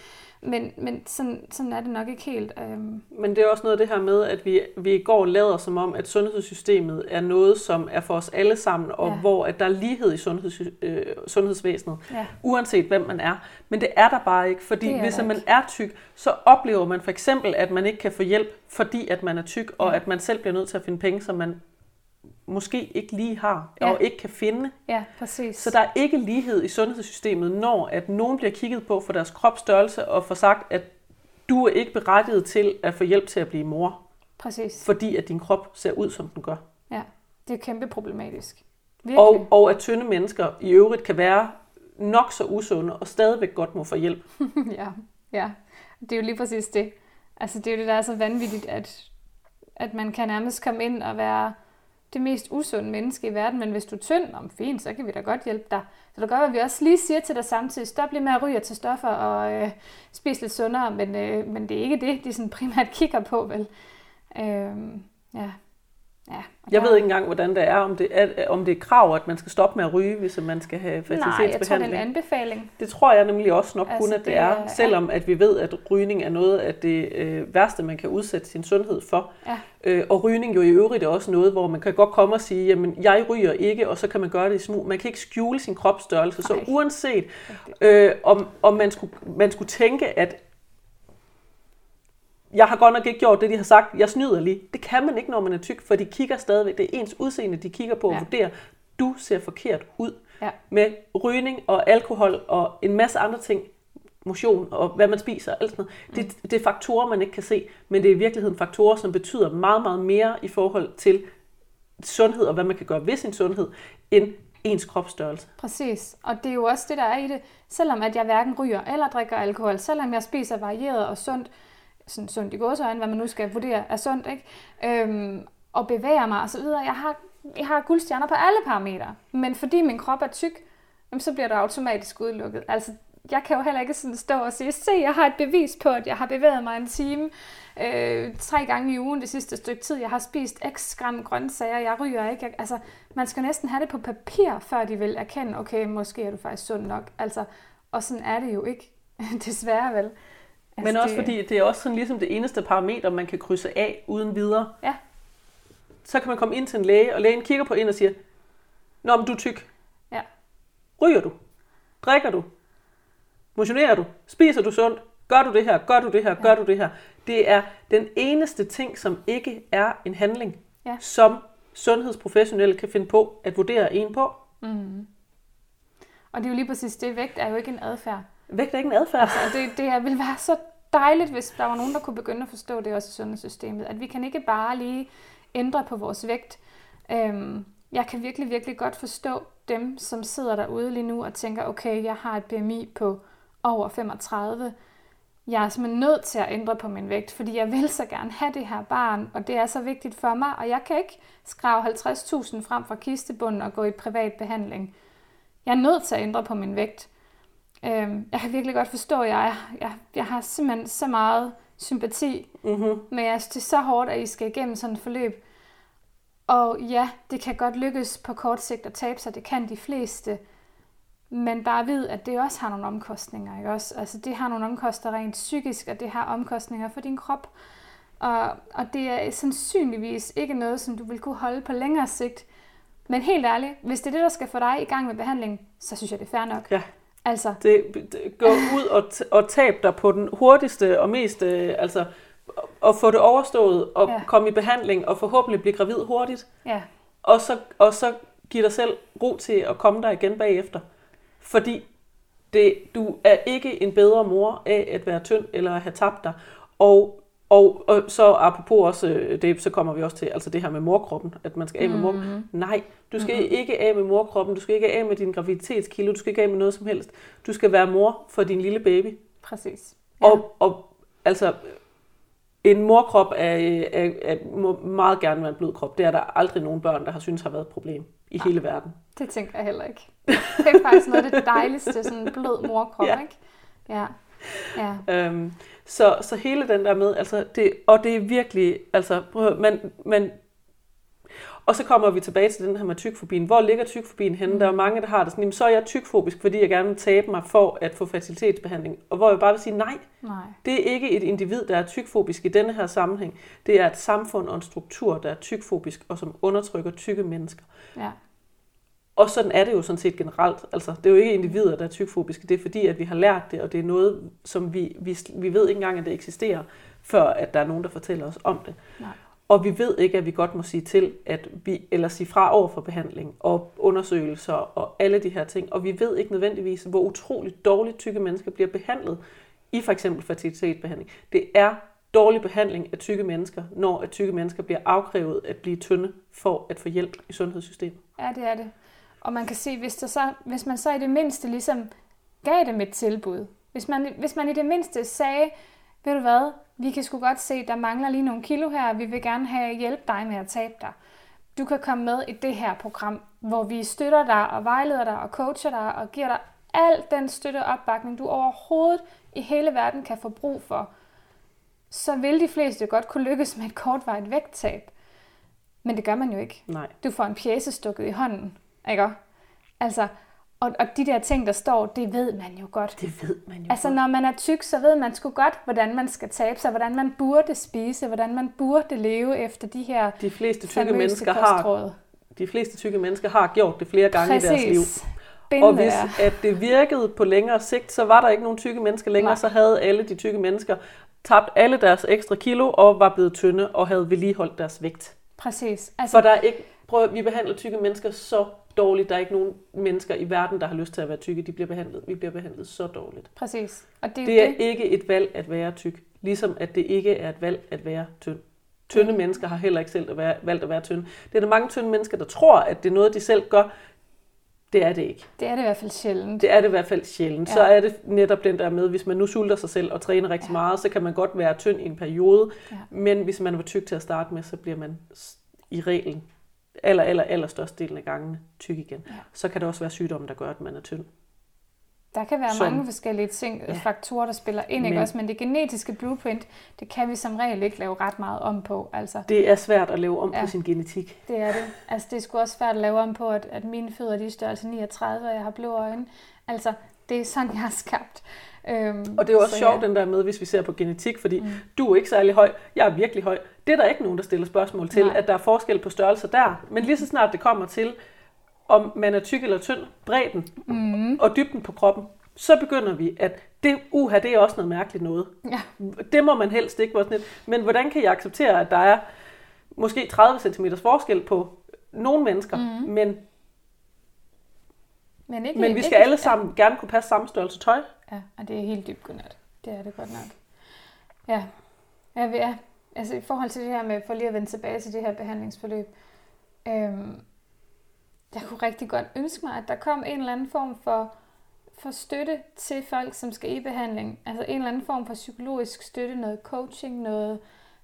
Men, men sådan, sådan er det nok ikke helt. Øhm. Men det er også noget af det her med, at vi, vi i går lader som om, at sundhedssystemet er noget, som er for os alle sammen, og ja. hvor at der er lighed i sundheds, øh, sundhedsvæsenet, ja. uanset hvem man er. Men det er der bare ikke, fordi hvis man er tyk, så oplever man for eksempel, at man ikke kan få hjælp, fordi at man er tyk, og ja. at man selv bliver nødt til at finde penge, som man måske ikke lige har, ja. og ikke kan finde. Ja, præcis. Så der er ikke lighed i sundhedssystemet, når at nogen bliver kigget på for deres kropsstørrelse, og får sagt, at du er ikke berettiget til at få hjælp til at blive mor. Præcis. Fordi at din krop ser ud, som den gør. Ja, det er kæmpe problematisk. Virkelig. Og, og at tynde mennesker i øvrigt kan være nok så usunde, og stadigvæk godt må få hjælp. ja, ja. Det er jo lige præcis det. Altså det er jo det, der er så vanvittigt, at, at man kan nærmest komme ind og være det mest usunde menneske i verden, men hvis du er tynd, om fint, så kan vi da godt hjælpe dig. Så det gør, at vi også lige siger til dig samtidig, stop lige med at ryge til stoffer og øh, spise lidt sundere, men, øh, men det er ikke det, de sådan primært kigger på, vel? Øh, ja. Ja, jeg ved ikke engang, hvordan det er, om det er, om det er krav, at man skal stoppe med at ryge, hvis man skal have fertilitetsbehandling. Nej, jeg tror, det er en anbefaling. Det tror jeg nemlig også nok altså, kun, at det, det er, selvom at vi ved, at rygning er noget af det øh, værste, man kan udsætte sin sundhed for. Ja. Øh, og rygning jo i øvrigt er også noget, hvor man kan godt komme og sige, jamen jeg ryger ikke, og så kan man gøre det i smug. Man kan ikke skjule sin kropsstørrelse, så uanset øh, om, om man, skulle, man skulle tænke, at jeg har godt nok ikke gjort det, de har sagt, jeg snyder lige. Det kan man ikke, når man er tyk, for de kigger stadigvæk. Det er ens udseende, de kigger på og ja. vurderer. Du ser forkert ud. Ja. Med rygning og alkohol og en masse andre ting. motion og hvad man spiser og alt sådan noget. Det, det er faktorer, man ikke kan se, men det er i virkeligheden faktorer, som betyder meget, meget mere i forhold til sundhed og hvad man kan gøre ved sin sundhed, end ens kropsstørrelse. Præcis, og det er jo også det, der er i det. Selvom at jeg hverken ryger eller drikker alkohol, selvom jeg spiser varieret og sundt, sådan sundt i gåsøjne, hvad man nu skal vurdere er sundt, ikke? Øhm, og bevæger mig osv. Jeg har, jeg har guldstjerner på alle parametre, men fordi min krop er tyk, jamen, så bliver det automatisk udelukket. Altså, jeg kan jo heller ikke sådan stå og sige, se, jeg har et bevis på, at jeg har bevæget mig en time øh, tre gange i ugen det sidste stykke tid. Jeg har spist x gram grøntsager, jeg ryger ikke. Jeg, altså, man skal næsten have det på papir, før de vil erkende, okay, måske er du faktisk sund nok. Altså, og sådan er det jo ikke, desværre vel. Altså, Men også det... fordi det er også sådan ligesom det eneste parameter, man kan krydse af uden videre. Ja. Så kan man komme ind til en læge, og lægen kigger på en og siger, Nå, men du er tyk. Ja. Ryger du? Drikker du? Motionerer du? Spiser du sundt? Gør du det her? Gør du det her? Gør du det her? Det er den eneste ting, som ikke er en handling, ja. som sundhedsprofessionelle kan finde på at vurdere en på. Mm. Og det er jo lige præcis det. Vægt er jo ikke en adfærd. Vægt ikke en adfærd. Altså, det, det ville være så dejligt, hvis der var nogen, der kunne begynde at forstå det også i sundhedssystemet. At vi kan ikke bare lige ændre på vores vægt. Øhm, jeg kan virkelig, virkelig godt forstå dem, som sidder derude lige nu og tænker, okay, jeg har et BMI på over 35. Jeg er simpelthen nødt til at ændre på min vægt, fordi jeg vil så gerne have det her barn, og det er så vigtigt for mig, og jeg kan ikke skrave 50.000 frem fra kistebunden og gå i privat behandling. Jeg er nødt til at ændre på min vægt. Øhm, jeg kan virkelig godt forstå, at jeg, jeg, jeg har simpelthen så meget sympati mm-hmm. men jeg synes, det er så hårdt, at I skal igennem sådan et forløb. Og ja, det kan godt lykkes på kort sigt at tabe sig, det kan de fleste. Men bare vid, at det også har nogle omkostninger, ikke også? Altså det har nogle omkostninger rent psykisk, og det har omkostninger for din krop. Og, og det er sandsynligvis ikke noget, som du vil kunne holde på længere sigt. Men helt ærligt, hvis det er det, der skal få dig i gang med behandling, så synes jeg, det er fair nok. Ja. Altså. Det, det, gå ud og, og tab dig på den hurtigste og mest, øh, altså at få det overstået og ja. komme i behandling og forhåbentlig blive gravid hurtigt. Ja. Og så, og så give dig selv ro til at komme der igen bagefter. Fordi det, du er ikke en bedre mor af at være tynd eller at have tabt dig. Og, og, og så apropos også, øh, det, så kommer vi også til altså det her med morkroppen, at man skal af med morkroppen. Nej, du skal mm-hmm. ikke af med morkroppen, du skal ikke af med din graviditetskilo, du skal ikke af med noget som helst. Du skal være mor for din lille baby. Præcis. Ja. Og, og altså, en morkrop er, er, er, må meget gerne være en blød krop. Det er der aldrig nogen børn, der har synes har været et problem i Nej, hele verden. Det tænker jeg heller ikke. Det er faktisk noget af det dejligste, sådan en blød morkrop, ja. ikke? Ja. ja. Øhm, så, så hele den der med, altså det, og det er virkelig, altså prøv, man, man og så kommer vi tilbage til den her med tykfobien. Hvor ligger tykfobien henne? Mm. Der er mange, der har det sådan, jamen, så er jeg tykfobisk, fordi jeg gerne vil tabe mig for at få fertilitetsbehandling. Og hvor jeg bare vil sige, nej, nej. det er ikke et individ, der er tykfobisk i denne her sammenhæng. Det er et samfund og en struktur, der er tykfobisk og som undertrykker tykke mennesker. Ja. Og sådan er det jo sådan set generelt. Altså, det er jo ikke individer, der er tykfobiske. Det er fordi, at vi har lært det, og det er noget, som vi, vi, vi ved ikke engang, at det eksisterer, før at der er nogen, der fortæller os om det. Nej. Og vi ved ikke, at vi godt må sige til, at vi, eller sige fra over for behandling og undersøgelser og alle de her ting. Og vi ved ikke nødvendigvis, hvor utroligt dårligt tykke mennesker bliver behandlet i for eksempel fertilitetsbehandling. Det er dårlig behandling af tykke mennesker, når at tykke mennesker bliver afkrævet at blive tynde for at få hjælp i sundhedssystemet. Ja, det er det. Og man kan se, hvis, der så, hvis man så i det mindste ligesom gav dem et tilbud, hvis man, hvis man i det mindste sagde, ved du hvad, vi kan sgu godt se, der mangler lige nogle kilo her, vi vil gerne have hjælp dig med at tabe dig. Du kan komme med i det her program, hvor vi støtter dig og vejleder dig og coacher dig og giver dig al den støtte og opbakning, du overhovedet i hele verden kan få brug for. Så vil de fleste godt kunne lykkes med et kortvarigt vægttab. Men det gør man jo ikke. Nej. Du får en pjæse stukket i hånden, ikke? Altså, og, og de der ting, der står, det ved man jo godt. Det ved man jo Altså, godt. når man er tyk, så ved man sgu godt, hvordan man skal tabe sig, hvordan man burde spise, hvordan man burde leve efter de her De fleste tykke mennesker har de fleste tykke mennesker har gjort det flere gange Præcis. i deres liv. Binde og hvis at det virkede på længere sigt, så var der ikke nogen tykke mennesker længere, Nej. så havde alle de tykke mennesker tabt alle deres ekstra kilo og var blevet tynde og havde vedligeholdt deres vægt. Præcis. Altså, For der er ikke, prøv, vi behandler tykke mennesker så dårligt. Der er ikke nogen mennesker i verden, der har lyst til at være tykke. De bliver behandlet, vi bliver behandlet så dårligt. Præcis. Og det, Det er det. ikke et valg at være tyk, ligesom at det ikke er et valg at være tynd. Tynde Mm. mennesker har heller ikke selv at være, valgt at være tynde. Det er der mange tynde mennesker, der tror, at det er noget, de selv gør. Det er det ikke. det er det i hvert fald sjældent. Det er det i hvert fald sjældent. Ja. Så er det netop den der med, hvis man nu sulter sig selv og træner rigtig Ja. meget, så kan man godt være tynd i en periode. Ja. Men hvis man var tyk til at starte med, så bliver man i reglen aller, aller, aller størstedelen af gangene tyk igen. Ja. Så kan der også være sygdomme, der gør, at man er tynd. Der kan være Som- mange forskellige ting, Ja. faktorer, der spiller ind, ikke Men- også? Men det genetiske blueprint, det kan vi som regel ikke lave ret meget om på. Altså, Det er svært at lave om. Ja. på sin genetik. det er det. Altså, det er sgu også svært at lave om på, at, at mine fødder, de er størrelse 39, og jeg har blå øjne. Altså, det er sådan, jeg er skabt. Øhm, Og det er jo også så sjovt, den der med, hvis vi ser på genetik, fordi Mm. du er ikke særlig høj, jeg er virkelig høj. Det er der ikke nogen, der stiller spørgsmål til, Nej. at der er forskel på størrelser der. Men lige så snart det kommer til, om man er tyk eller tynd, bredden Mm, og dybden på kroppen, så begynder vi, at det, uha, det er også noget mærkeligt noget. ja, Det må man helst ikke. sådan lidt- Men hvordan kan jeg acceptere, at der er måske 30 cm forskel på nogle mennesker, Mhm. men, men ikke... men vi skal ikke, alle sammen gerne kunne passe samme størrelse tøj? Ja, og det er helt dybt godnat. Det er det godt nok. Ja, ja, vi er. Altså i forhold til det her med, for lige at vende tilbage til det her behandlingsforløb, øhm, jeg kunne rigtig godt ønske mig, at der kom en eller anden form for, for støtte til folk, som skal i behandling. Altså en eller anden form for psykologisk støtte, noget coaching, noget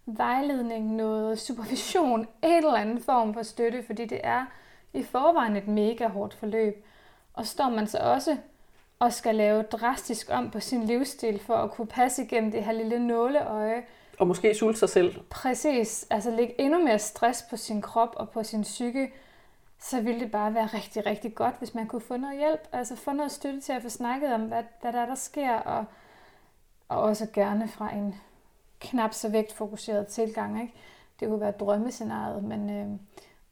vejledning, noget supervision, en eller anden form for støtte, fordi det er i forvejen et mega hårdt forløb. Og står man så også og skal lave drastisk om på sin livsstil for at kunne passe igennem det her lille nåleøje. Og måske sulte sig selv. Præcis, altså lægge endnu mere stress på sin krop og på sin psyke, så ville det bare være rigtig, rigtig godt, hvis man kunne få noget hjælp. Altså få noget støtte til at få snakket om, hvad, hvad der er, der sker, og, og også gerne fra en knap så vægtfokuseret tilgang. Ikke? Det kunne være drømmescenariet, men, øh,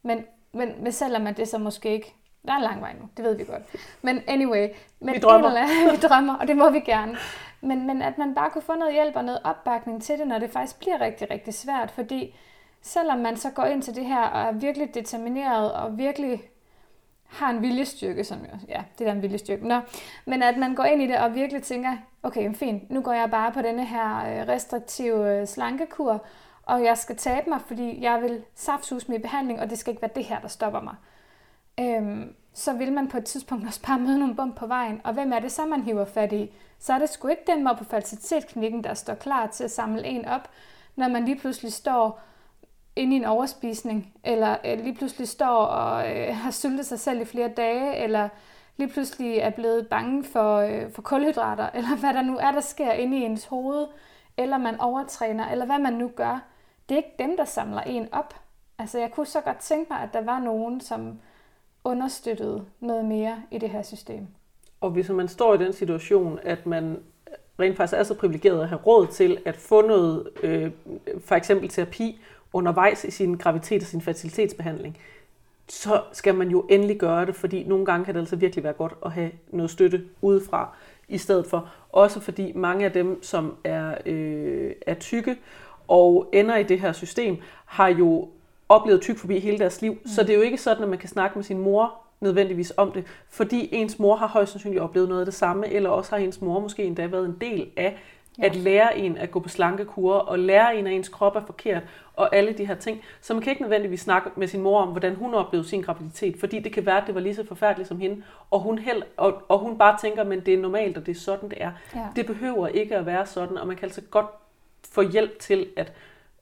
men, men, men selvom at det så måske ikke... Der er en lang vej nu, det ved vi godt. Men anyway, men Vi drømmer. Eller vi drømmer, og det må vi gerne. Men, men at man bare kunne få noget hjælp og noget opbakning til det, når det faktisk bliver rigtig, rigtig svært. Fordi selvom man så går ind til det her og er virkelig determineret og virkelig har en viljestyrke, som jo, ja, det der er en viljestyrke, Nå, men at man går ind i det og virkelig tænker, okay, fint, nu går jeg bare på denne her øh, restriktive øh, slankekur, og jeg skal tabe mig, fordi jeg vil saftsus i behandling, og det skal ikke være det her, der stopper mig. Øhm, så vil man på et tidspunkt også bare møde nogle bump på vejen, og hvem er det så, man hiver fat i? Så er det sgu ikke den mor på fertilitetsklinikken, der står klar til at samle en op, når man lige pludselig står inde i en overspisning, eller øh, lige pludselig står og øh, har syltet sig selv i flere dage, eller lige pludselig er blevet bange for, øh, for kulhydrater, eller hvad der nu er, der sker inde i ens hoved, eller man overtræner, eller hvad man nu gør. Det er ikke dem, der samler en op. Altså, jeg kunne så godt tænke mig, at der var nogen, som understøttet noget mere i det her system. Og hvis man står i den situation, at man rent faktisk er så privilegeret at have råd til at få noget, øh, for eksempel terapi, undervejs i sin graviditet og sin fertilitetsbehandling, så skal man jo endelig gøre det, fordi nogle gange kan det altså virkelig være godt at have noget støtte udefra i stedet for. Også fordi mange af dem, som er, øh, er tykke og ender i det her system, har jo oplevet tyk forbi hele deres liv. Mm. Så det er jo ikke sådan, at man kan snakke med sin mor nødvendigvis om det, fordi ens mor har højst sandsynligt oplevet noget af det samme, eller også har ens mor måske endda været en del af Ja. at lære en at gå på slankekur, og lære en, at ens krop er forkert, og alle de her ting. Så man kan ikke nødvendigvis snakke med sin mor om, hvordan hun oplevede sin graviditet, fordi det kan være, at det var lige så forfærdeligt som hende, og hun, held, og, og hun bare tænker, men det er normalt, og det er sådan, det er. Ja. Det behøver ikke at være sådan, og man kan altså godt få hjælp til at,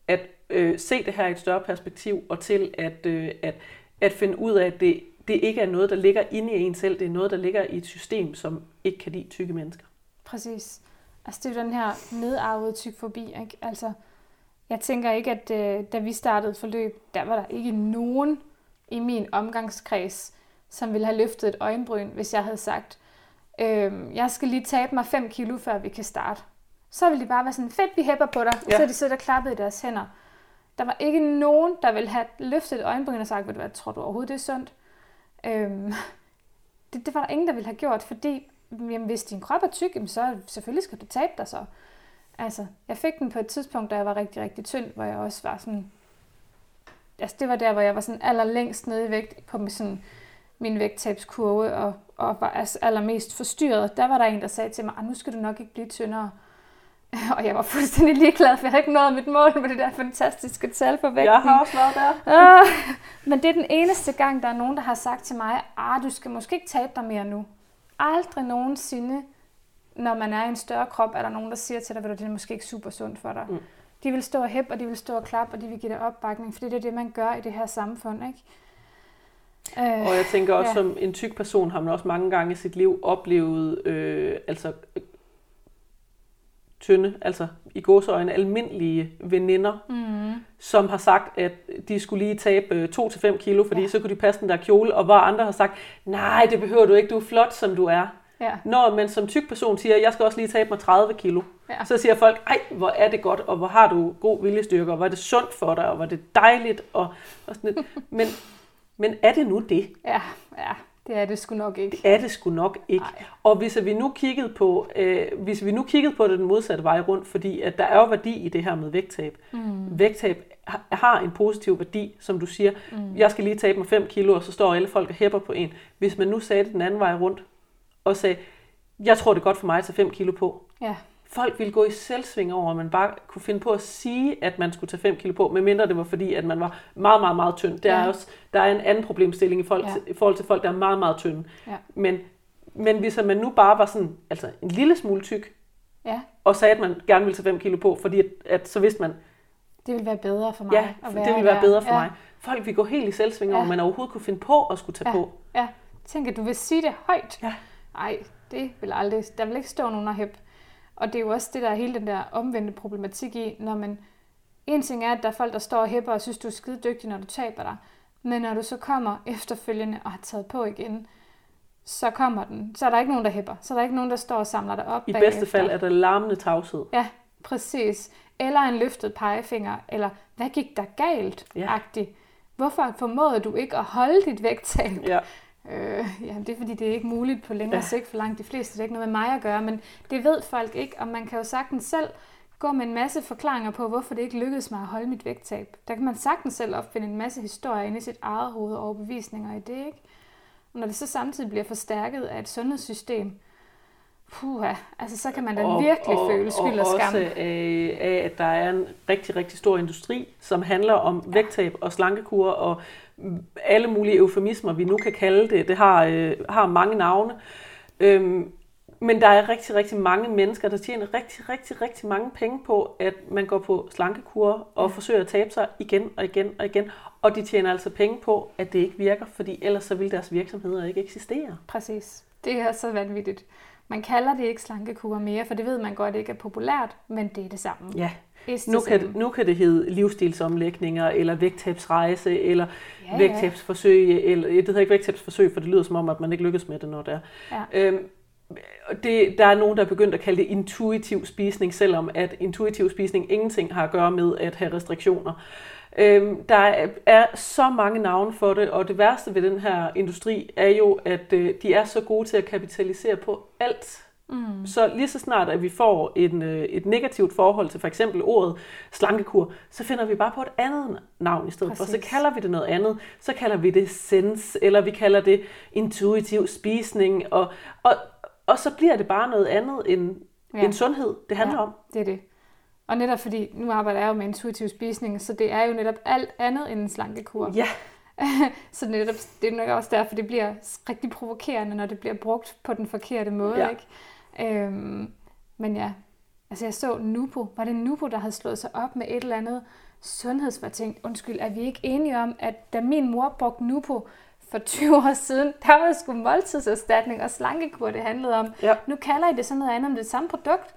at øh, se det her i et større perspektiv, og til at, øh, at, at finde ud af, at det, det ikke er noget, der ligger inde i en selv, det er noget, der ligger i et system, som ikke kan lide tykke mennesker. Præcis. Altså det er jo den her nedarvede tykfobi, ikke? Altså, jeg tænker ikke, at øh, da vi startede forløb, der var der ikke nogen i min omgangskreds, som ville have løftet et øjenbryn, hvis jeg havde sagt, øh, jeg skal lige tabe mig 5 kilo, før vi kan starte. Så ville de bare være sådan, fedt, vi hæpper på dig. Ja. Så de siddet og klappet i deres hænder. Der var ikke nogen, der ville have løftet et øjenbryn og sagt, ved du hvad, tror du overhovedet, det er sundt? Øhm, det, det var der ingen, der ville have gjort, fordi jamen, hvis din krop er tyk, jamen, så selvfølgelig skal du tabe dig så. Altså, jeg fik den på et tidspunkt, da jeg var rigtig, rigtig tynd, hvor jeg også var sådan... Altså, det var der, hvor jeg var sådan allerlængst nede i vægt på min, sådan min vægttabskurve og, og var altså allermest forstyrret, der var der en, der sagde til mig, ah, nu skal du nok ikke blive tyndere. Og jeg var fuldstændig ligeglad, for jeg havde ikke nået mit mål med det der fantastiske tal for vægten. Jeg har også været der. Ah, men det er den eneste gang, der er nogen, der har sagt til mig, ah, du skal måske ikke tabe dig mere nu. Aldrig nogensinde, når man er i en større krop, er der nogen, der siger til dig, at det er måske ikke super sundt for dig. Mm. De vil stå og hæppe, og de vil stå og klappe, og de vil give dig opbakning, for det er det, man gør i det her samfund, ikke? Øh, Og jeg tænker også, Ja. som en tyk person har man også mange gange i sit liv oplevet, øh, altså tynde, altså i gåseøjne almindelige veninder, mm, som har sagt, at de skulle lige tabe 2-5 kilo, fordi Ja. så kunne de passe den der kjole, og hvor andre har sagt, nej, det behøver du ikke, du er flot, som du er. ja, Når man som tyk person siger, jeg skal også lige tabe mig 30 kilo, Ja. ja. så siger folk, ej, hvor er det godt, og hvor har du god viljestyrke, og hvor er det sundt for dig, og hvor er det dejligt, og, og sådan lidt. Men, men er det nu det? ja, ja, det er det sgu nok ikke. Det er det sgu nok ikke. Nej. Og hvis vi nu kiggede på, øh, hvis vi nu kiggede på det den modsatte vej rundt, fordi at der er jo værdi i det her med vægttab. Mm. Vægttab har- har en positiv værdi, som du siger. Mm. Jeg skal lige tabe mig 5 kilo, og så står alle folk og hæpper på en. Hvis man nu sagde det den anden vej rundt, og sagde, jeg tror det er godt for mig at tage 5 kilo på. Ja, Folk ville gå i selvsving over, at man bare kunne finde på at sige, at man skulle tage 5 kilo på, medmindre det var fordi, at man var meget, meget, meget tynd. Der, Ja. er, også, der er en anden problemstilling i forhold, Ja. til, i forhold til folk, der er meget, meget tynde. Ja. Men, men hvis man nu bare var sådan, altså en lille smule tyk, ja, og sagde, at man gerne ville tage 5 kilo på, fordi at, at så vidste man, det vil være bedre for mig. ja, at det ville være bedre for ja. mig. Folk vil gå helt i selvsving over, Ja. man overhovedet kunne finde på at skulle tage Ja. på. Ja, tænk, at du vil sige det højt. Ja. Nej, det vil aldrig. Der vil ikke stå nogen og hæppe. Og det er jo også det, der er hele den der omvendte problematik i, når man... En ting er, at der er folk, der står og hæpper og synes, du er skide dygtig, når du taber dig. Men når du så kommer efterfølgende og har taget på igen, så kommer den. Så er der ikke nogen, der hæpper. Så er der ikke nogen, der står og samler dig op I bagefter. bedste fald er der larmende tavshed. Ja, præcis. Eller en løftet pegefinger, eller hvad gik der galt? Ja. Hvorfor formåede du ikke at holde dit vægttab? Ja. Øh, ja, det er fordi, det er ikke muligt på længere ja. sigt for langt de fleste. Det er ikke noget med mig at gøre, men det ved folk ikke, og man kan jo sagtens selv gå med en masse forklaringer på, hvorfor det ikke lykkedes mig at holde mit vægttab. Der kan man sagtens selv opfinde en masse historier inde i sit eget hoved og overbevisninger i det, ikke? Og når det så samtidig bliver forstærket af et sundhedssystem, puha, altså så kan man da virkelig føle skyld og, og skam. også af, af, at der er en rigtig, rigtig stor industri, som handler om vægttab og slankekur og alle mulige eufemismer, vi nu kan kalde det. Det har, øh, har mange navne. Øhm, men der er rigtig, rigtig mange mennesker, der tjener rigtig, rigtig, rigtig mange penge på, at man går på slankekur og Ja. forsøger at tabe sig igen og igen og igen. Og de tjener altså penge på, at det ikke virker, fordi ellers så vil deres virksomheder ikke eksistere. Præcis. Det er så vanvittigt. Man kalder det ikke slankekur mere, for det ved man godt ikke er populært, men det er det samme. Ja. Nu kan, nu kan det hedde livsstilsomlægninger, eller vægttabsrejse, eller Ja, ja, vægttabsforsøg, eller det hedder ikke vægttabsforsøg, for det lyder som om, at man ikke lykkes med det, når det er. Ja. Øhm, det, der er nogen, der er begyndt at kalde det intuitiv spisning, selvom at intuitiv spisning ingenting har at gøre med at have restriktioner. Øhm, der er, så mange navne for det, og det værste ved den her industri er jo, at øh, de er så gode til at kapitalisere på alt. Mm. Så lige så snart, at vi får en, øh, et negativt forhold til for eksempel ordet slankekur, så finder vi bare på et andet navn i stedet for. Så Præcis. kalder vi det noget andet. Så kalder vi det sens, eller vi kalder det intuitiv spisning, og, og, og så bliver det bare noget andet end, ja. end sundhed, det handler Ja. om. Det er det. Og netop fordi, nu arbejder jeg jo med intuitiv spisning, så det er jo netop alt andet end en slankekur. Ja, så netop, det er nok også derfor, det bliver rigtig provokerende, når det bliver brugt på den forkerte måde. Ja. Ikke? Øhm, men ja, altså jeg så Nupo. Var det Nupo, der havde slået sig op med et eller andet sundhedsvarting? Undskyld, er vi ikke enige om, at da min mor brugte Nupo for 20 år siden, der var det sgu måltidserstatning og slankekur, det handlede om. Ja. Nu kalder I det sådan noget andet om det samme produkt.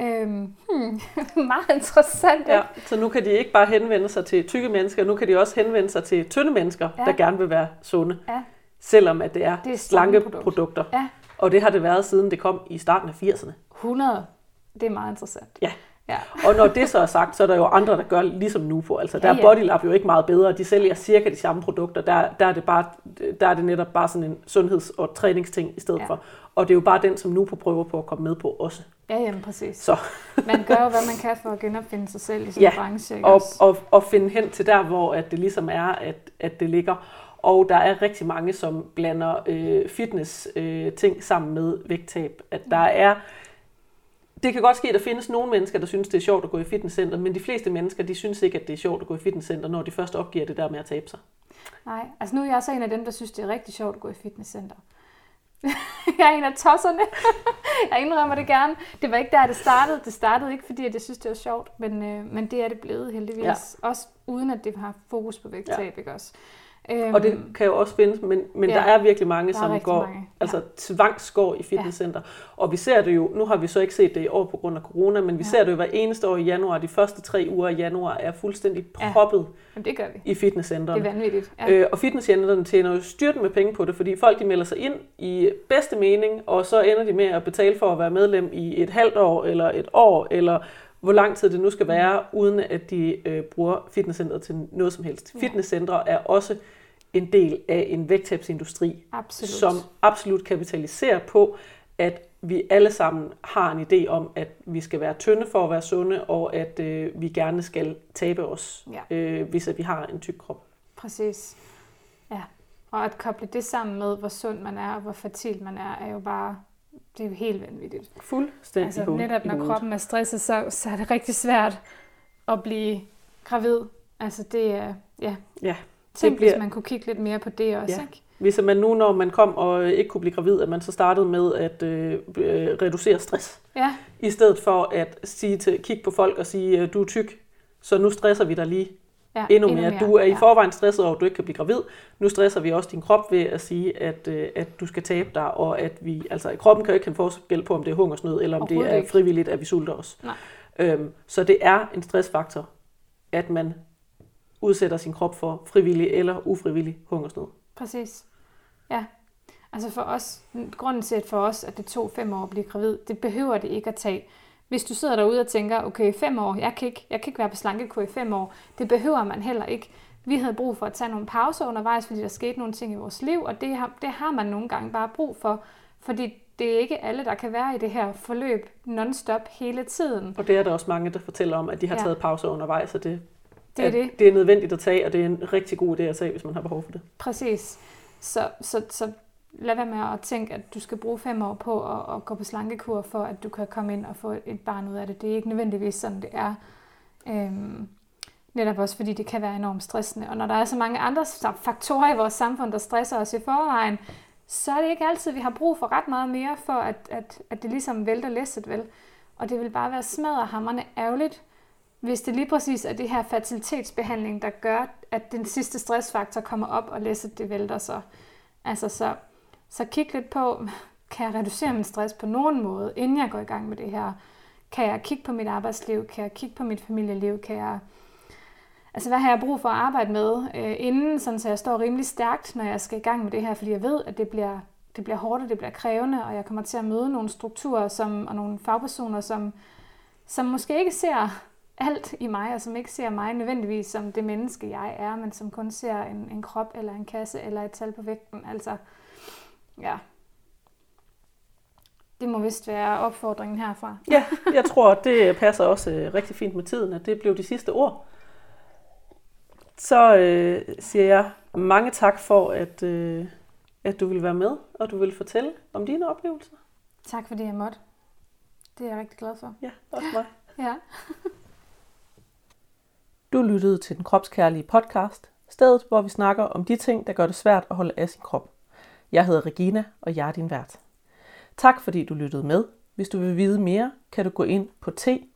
Øhm, hmm, meget interessant, ja. ikke? Så nu kan de ikke bare henvende sig til tykke mennesker, nu kan de også henvende sig til tynde mennesker, Ja. ja. der gerne vil være sunde. Ja. Selvom at det er, Det er slanke slankeprodukt. produkter. Ja. Og det har det været siden det kom i starten af 80'erne. 100. Det er meget interessant. Ja. Ja. Og når det så er sagt, så er der jo andre, der gør ligesom nu på. Altså, der Ja, er ja. Bodylab jo ikke meget bedre. De sælger cirka de samme produkter. Der, der, er, det bare, der er det netop bare sådan en sundheds- og træningsting i stedet Ja. ja. for. Og det er jo bare den, som nu på prøver på at komme med på også. Ja, jamen præcis. Så, Man gør jo, hvad man kan for at genopfinde sig selv i sin Ja, branche. Ikke og, og, og finde hen til der, hvor at det ligesom er, at, at det ligger. Og der er rigtig mange, som blander øh, fitness øh, ting sammen med vægttab. At der er det kan godt ske, at der findes nogle mennesker, der synes, det er sjovt at gå i fitnesscenter, men de fleste mennesker, de synes ikke, at det er sjovt at gå i fitnesscenter, når de først opgiver det der med at tabe sig. Nej, altså nu er jeg så en af dem, der synes, det er rigtig sjovt at gå i fitnesscenter. jeg er en af tosserne. jeg indrømmer det gerne. Det var ikke der, det startede. Det startede ikke, fordi jeg synes, det var sjovt, men, øh, men det er det blevet heldigvis. Ja. Også uden, at det har fokus på vægttab, ja. ikke også? Øhm, og det kan jo også findes, men, men ja, der er virkelig mange, som går mange. Ja. altså tvangsgår i fitnesscenter. Ja. Og vi ser det jo, nu har vi så ikke set det i år på grund af corona, men vi ja. ser det jo hver eneste år i januar. De første tre uger i januar er fuldstændig proppet ja. Jamen, det gør vi. i fitnesscenterne. Det er vanvittigt. Ja. Øh, og fitnesscentrene tjener jo styrt med penge på det, fordi folk de melder sig ind i bedste mening, og så ender de med at betale for at være medlem i et halvt år, eller et år, eller hvor lang tid det nu skal være, uden at de øh, bruger fitnesscenteret til noget som helst. Ja. Fitnesscentre er også en del af en vægttabsindustri, absolut. som absolut kapitaliserer på, at vi alle sammen har en idé om, at vi skal være tynde for at være sunde, og at øh, vi gerne skal tabe os, ja. øh, hvis at vi har en tyk krop. Præcis. Ja. Og at koble det sammen med, hvor sund man er, og hvor fertil man er, er jo bare, det er jo helt vanvittigt. Fuldstændig Altså netop når kroppen er stresset, så, så er det rigtig svært at blive gravid. Altså det er, ja. Ja, Tænk, bliver... hvis man kunne kigge lidt mere på det også, ja. ikke? Hvis man nu, når man kom og ikke kunne blive gravid, at man så startede med at øh, øh, reducere stress. Ja. I stedet for at sige til, kigge på folk og sige, du er tyk, så nu stresser vi dig lige ja, endnu, endnu mere. mere. Du er i forvejen stresset over, at du ikke kan blive gravid. Nu stresser vi også din krop ved at sige, at, øh, at du skal tabe dig, og at vi, altså kroppen kan jo ikke kan forskel på, om det er hungersnød, eller om det er frivilligt, at vi sulter os. Nej. Øhm, så det er en stressfaktor, at man udsætter sin krop for frivillig eller ufrivillig hungersnød. Præcis. Ja. Altså for os, grunden til, at for os, at det tog fem år at blive gravid, det behøver det ikke at tage. Hvis du sidder derude og tænker, okay, fem år, jeg kan ikke, jeg kan ikke være på slankekur i fem år, det behøver man heller ikke. Vi havde brug for at tage nogle pauser undervejs, fordi der skete nogle ting i vores liv, og det har, det har man nogle gange bare brug for, fordi det er ikke alle, der kan være i det her forløb non-stop hele tiden. Og det er der også mange, der fortæller om, at de har ja. taget pauser undervejs, og det det er det. Det er nødvendigt at tage, og det er en rigtig god idé at tage, hvis man har behov for det. Præcis. Så, så, så lad være med at tænke, at du skal bruge fem år på at, at gå på slankekur, for at du kan komme ind og få et barn ud af det. Det er ikke nødvendigvis sådan, det er. Øhm, netop også fordi det kan være enormt stressende. Og når der er så mange andre faktorer i vores samfund, der stresser os i forvejen, så er det ikke altid, vi har brug for ret meget mere, for at, at, at det ligesom vælter læsset vel. Og det vil bare være smadret ærgerligt, hvis det lige præcis er det her fertilitetsbehandling, der gør, at den sidste stressfaktor kommer op, og læsset det vælter så. Altså så, så kig lidt på, kan jeg reducere min stress på nogen måde, inden jeg går i gang med det her? Kan jeg kigge på mit arbejdsliv? Kan jeg kigge på mit familieliv? Kan jeg... Altså, hvad har jeg brug for at arbejde med øh, inden, sådan, så jeg står rimelig stærkt, når jeg skal i gang med det her? Fordi jeg ved, at det bliver, det bliver hårdt, og det bliver krævende, og jeg kommer til at møde nogle strukturer som, og nogle fagpersoner, som, som måske ikke ser alt i mig, og som ikke ser mig nødvendigvis som det menneske, jeg er, men som kun ser en, en krop eller en kasse eller et tal på vægten. Altså, ja. Det må vist være opfordringen herfra. Ja, jeg tror, det passer også øh, rigtig fint med tiden, at det blev de sidste ord. Så øh, siger jeg mange tak for, at, øh, at du vil være med, og du vil fortælle om dine oplevelser. Tak fordi jeg måtte. Det er jeg rigtig glad for. Ja, også mig. Ja. Du lyttede til den kropskærlige podcast, stedet hvor vi snakker om de ting, der gør det svært at holde af sin krop. Jeg hedder Regina, og jeg er din vært. Tak fordi du lyttede med. Hvis du vil vide mere, kan du gå ind på t-regs.dk.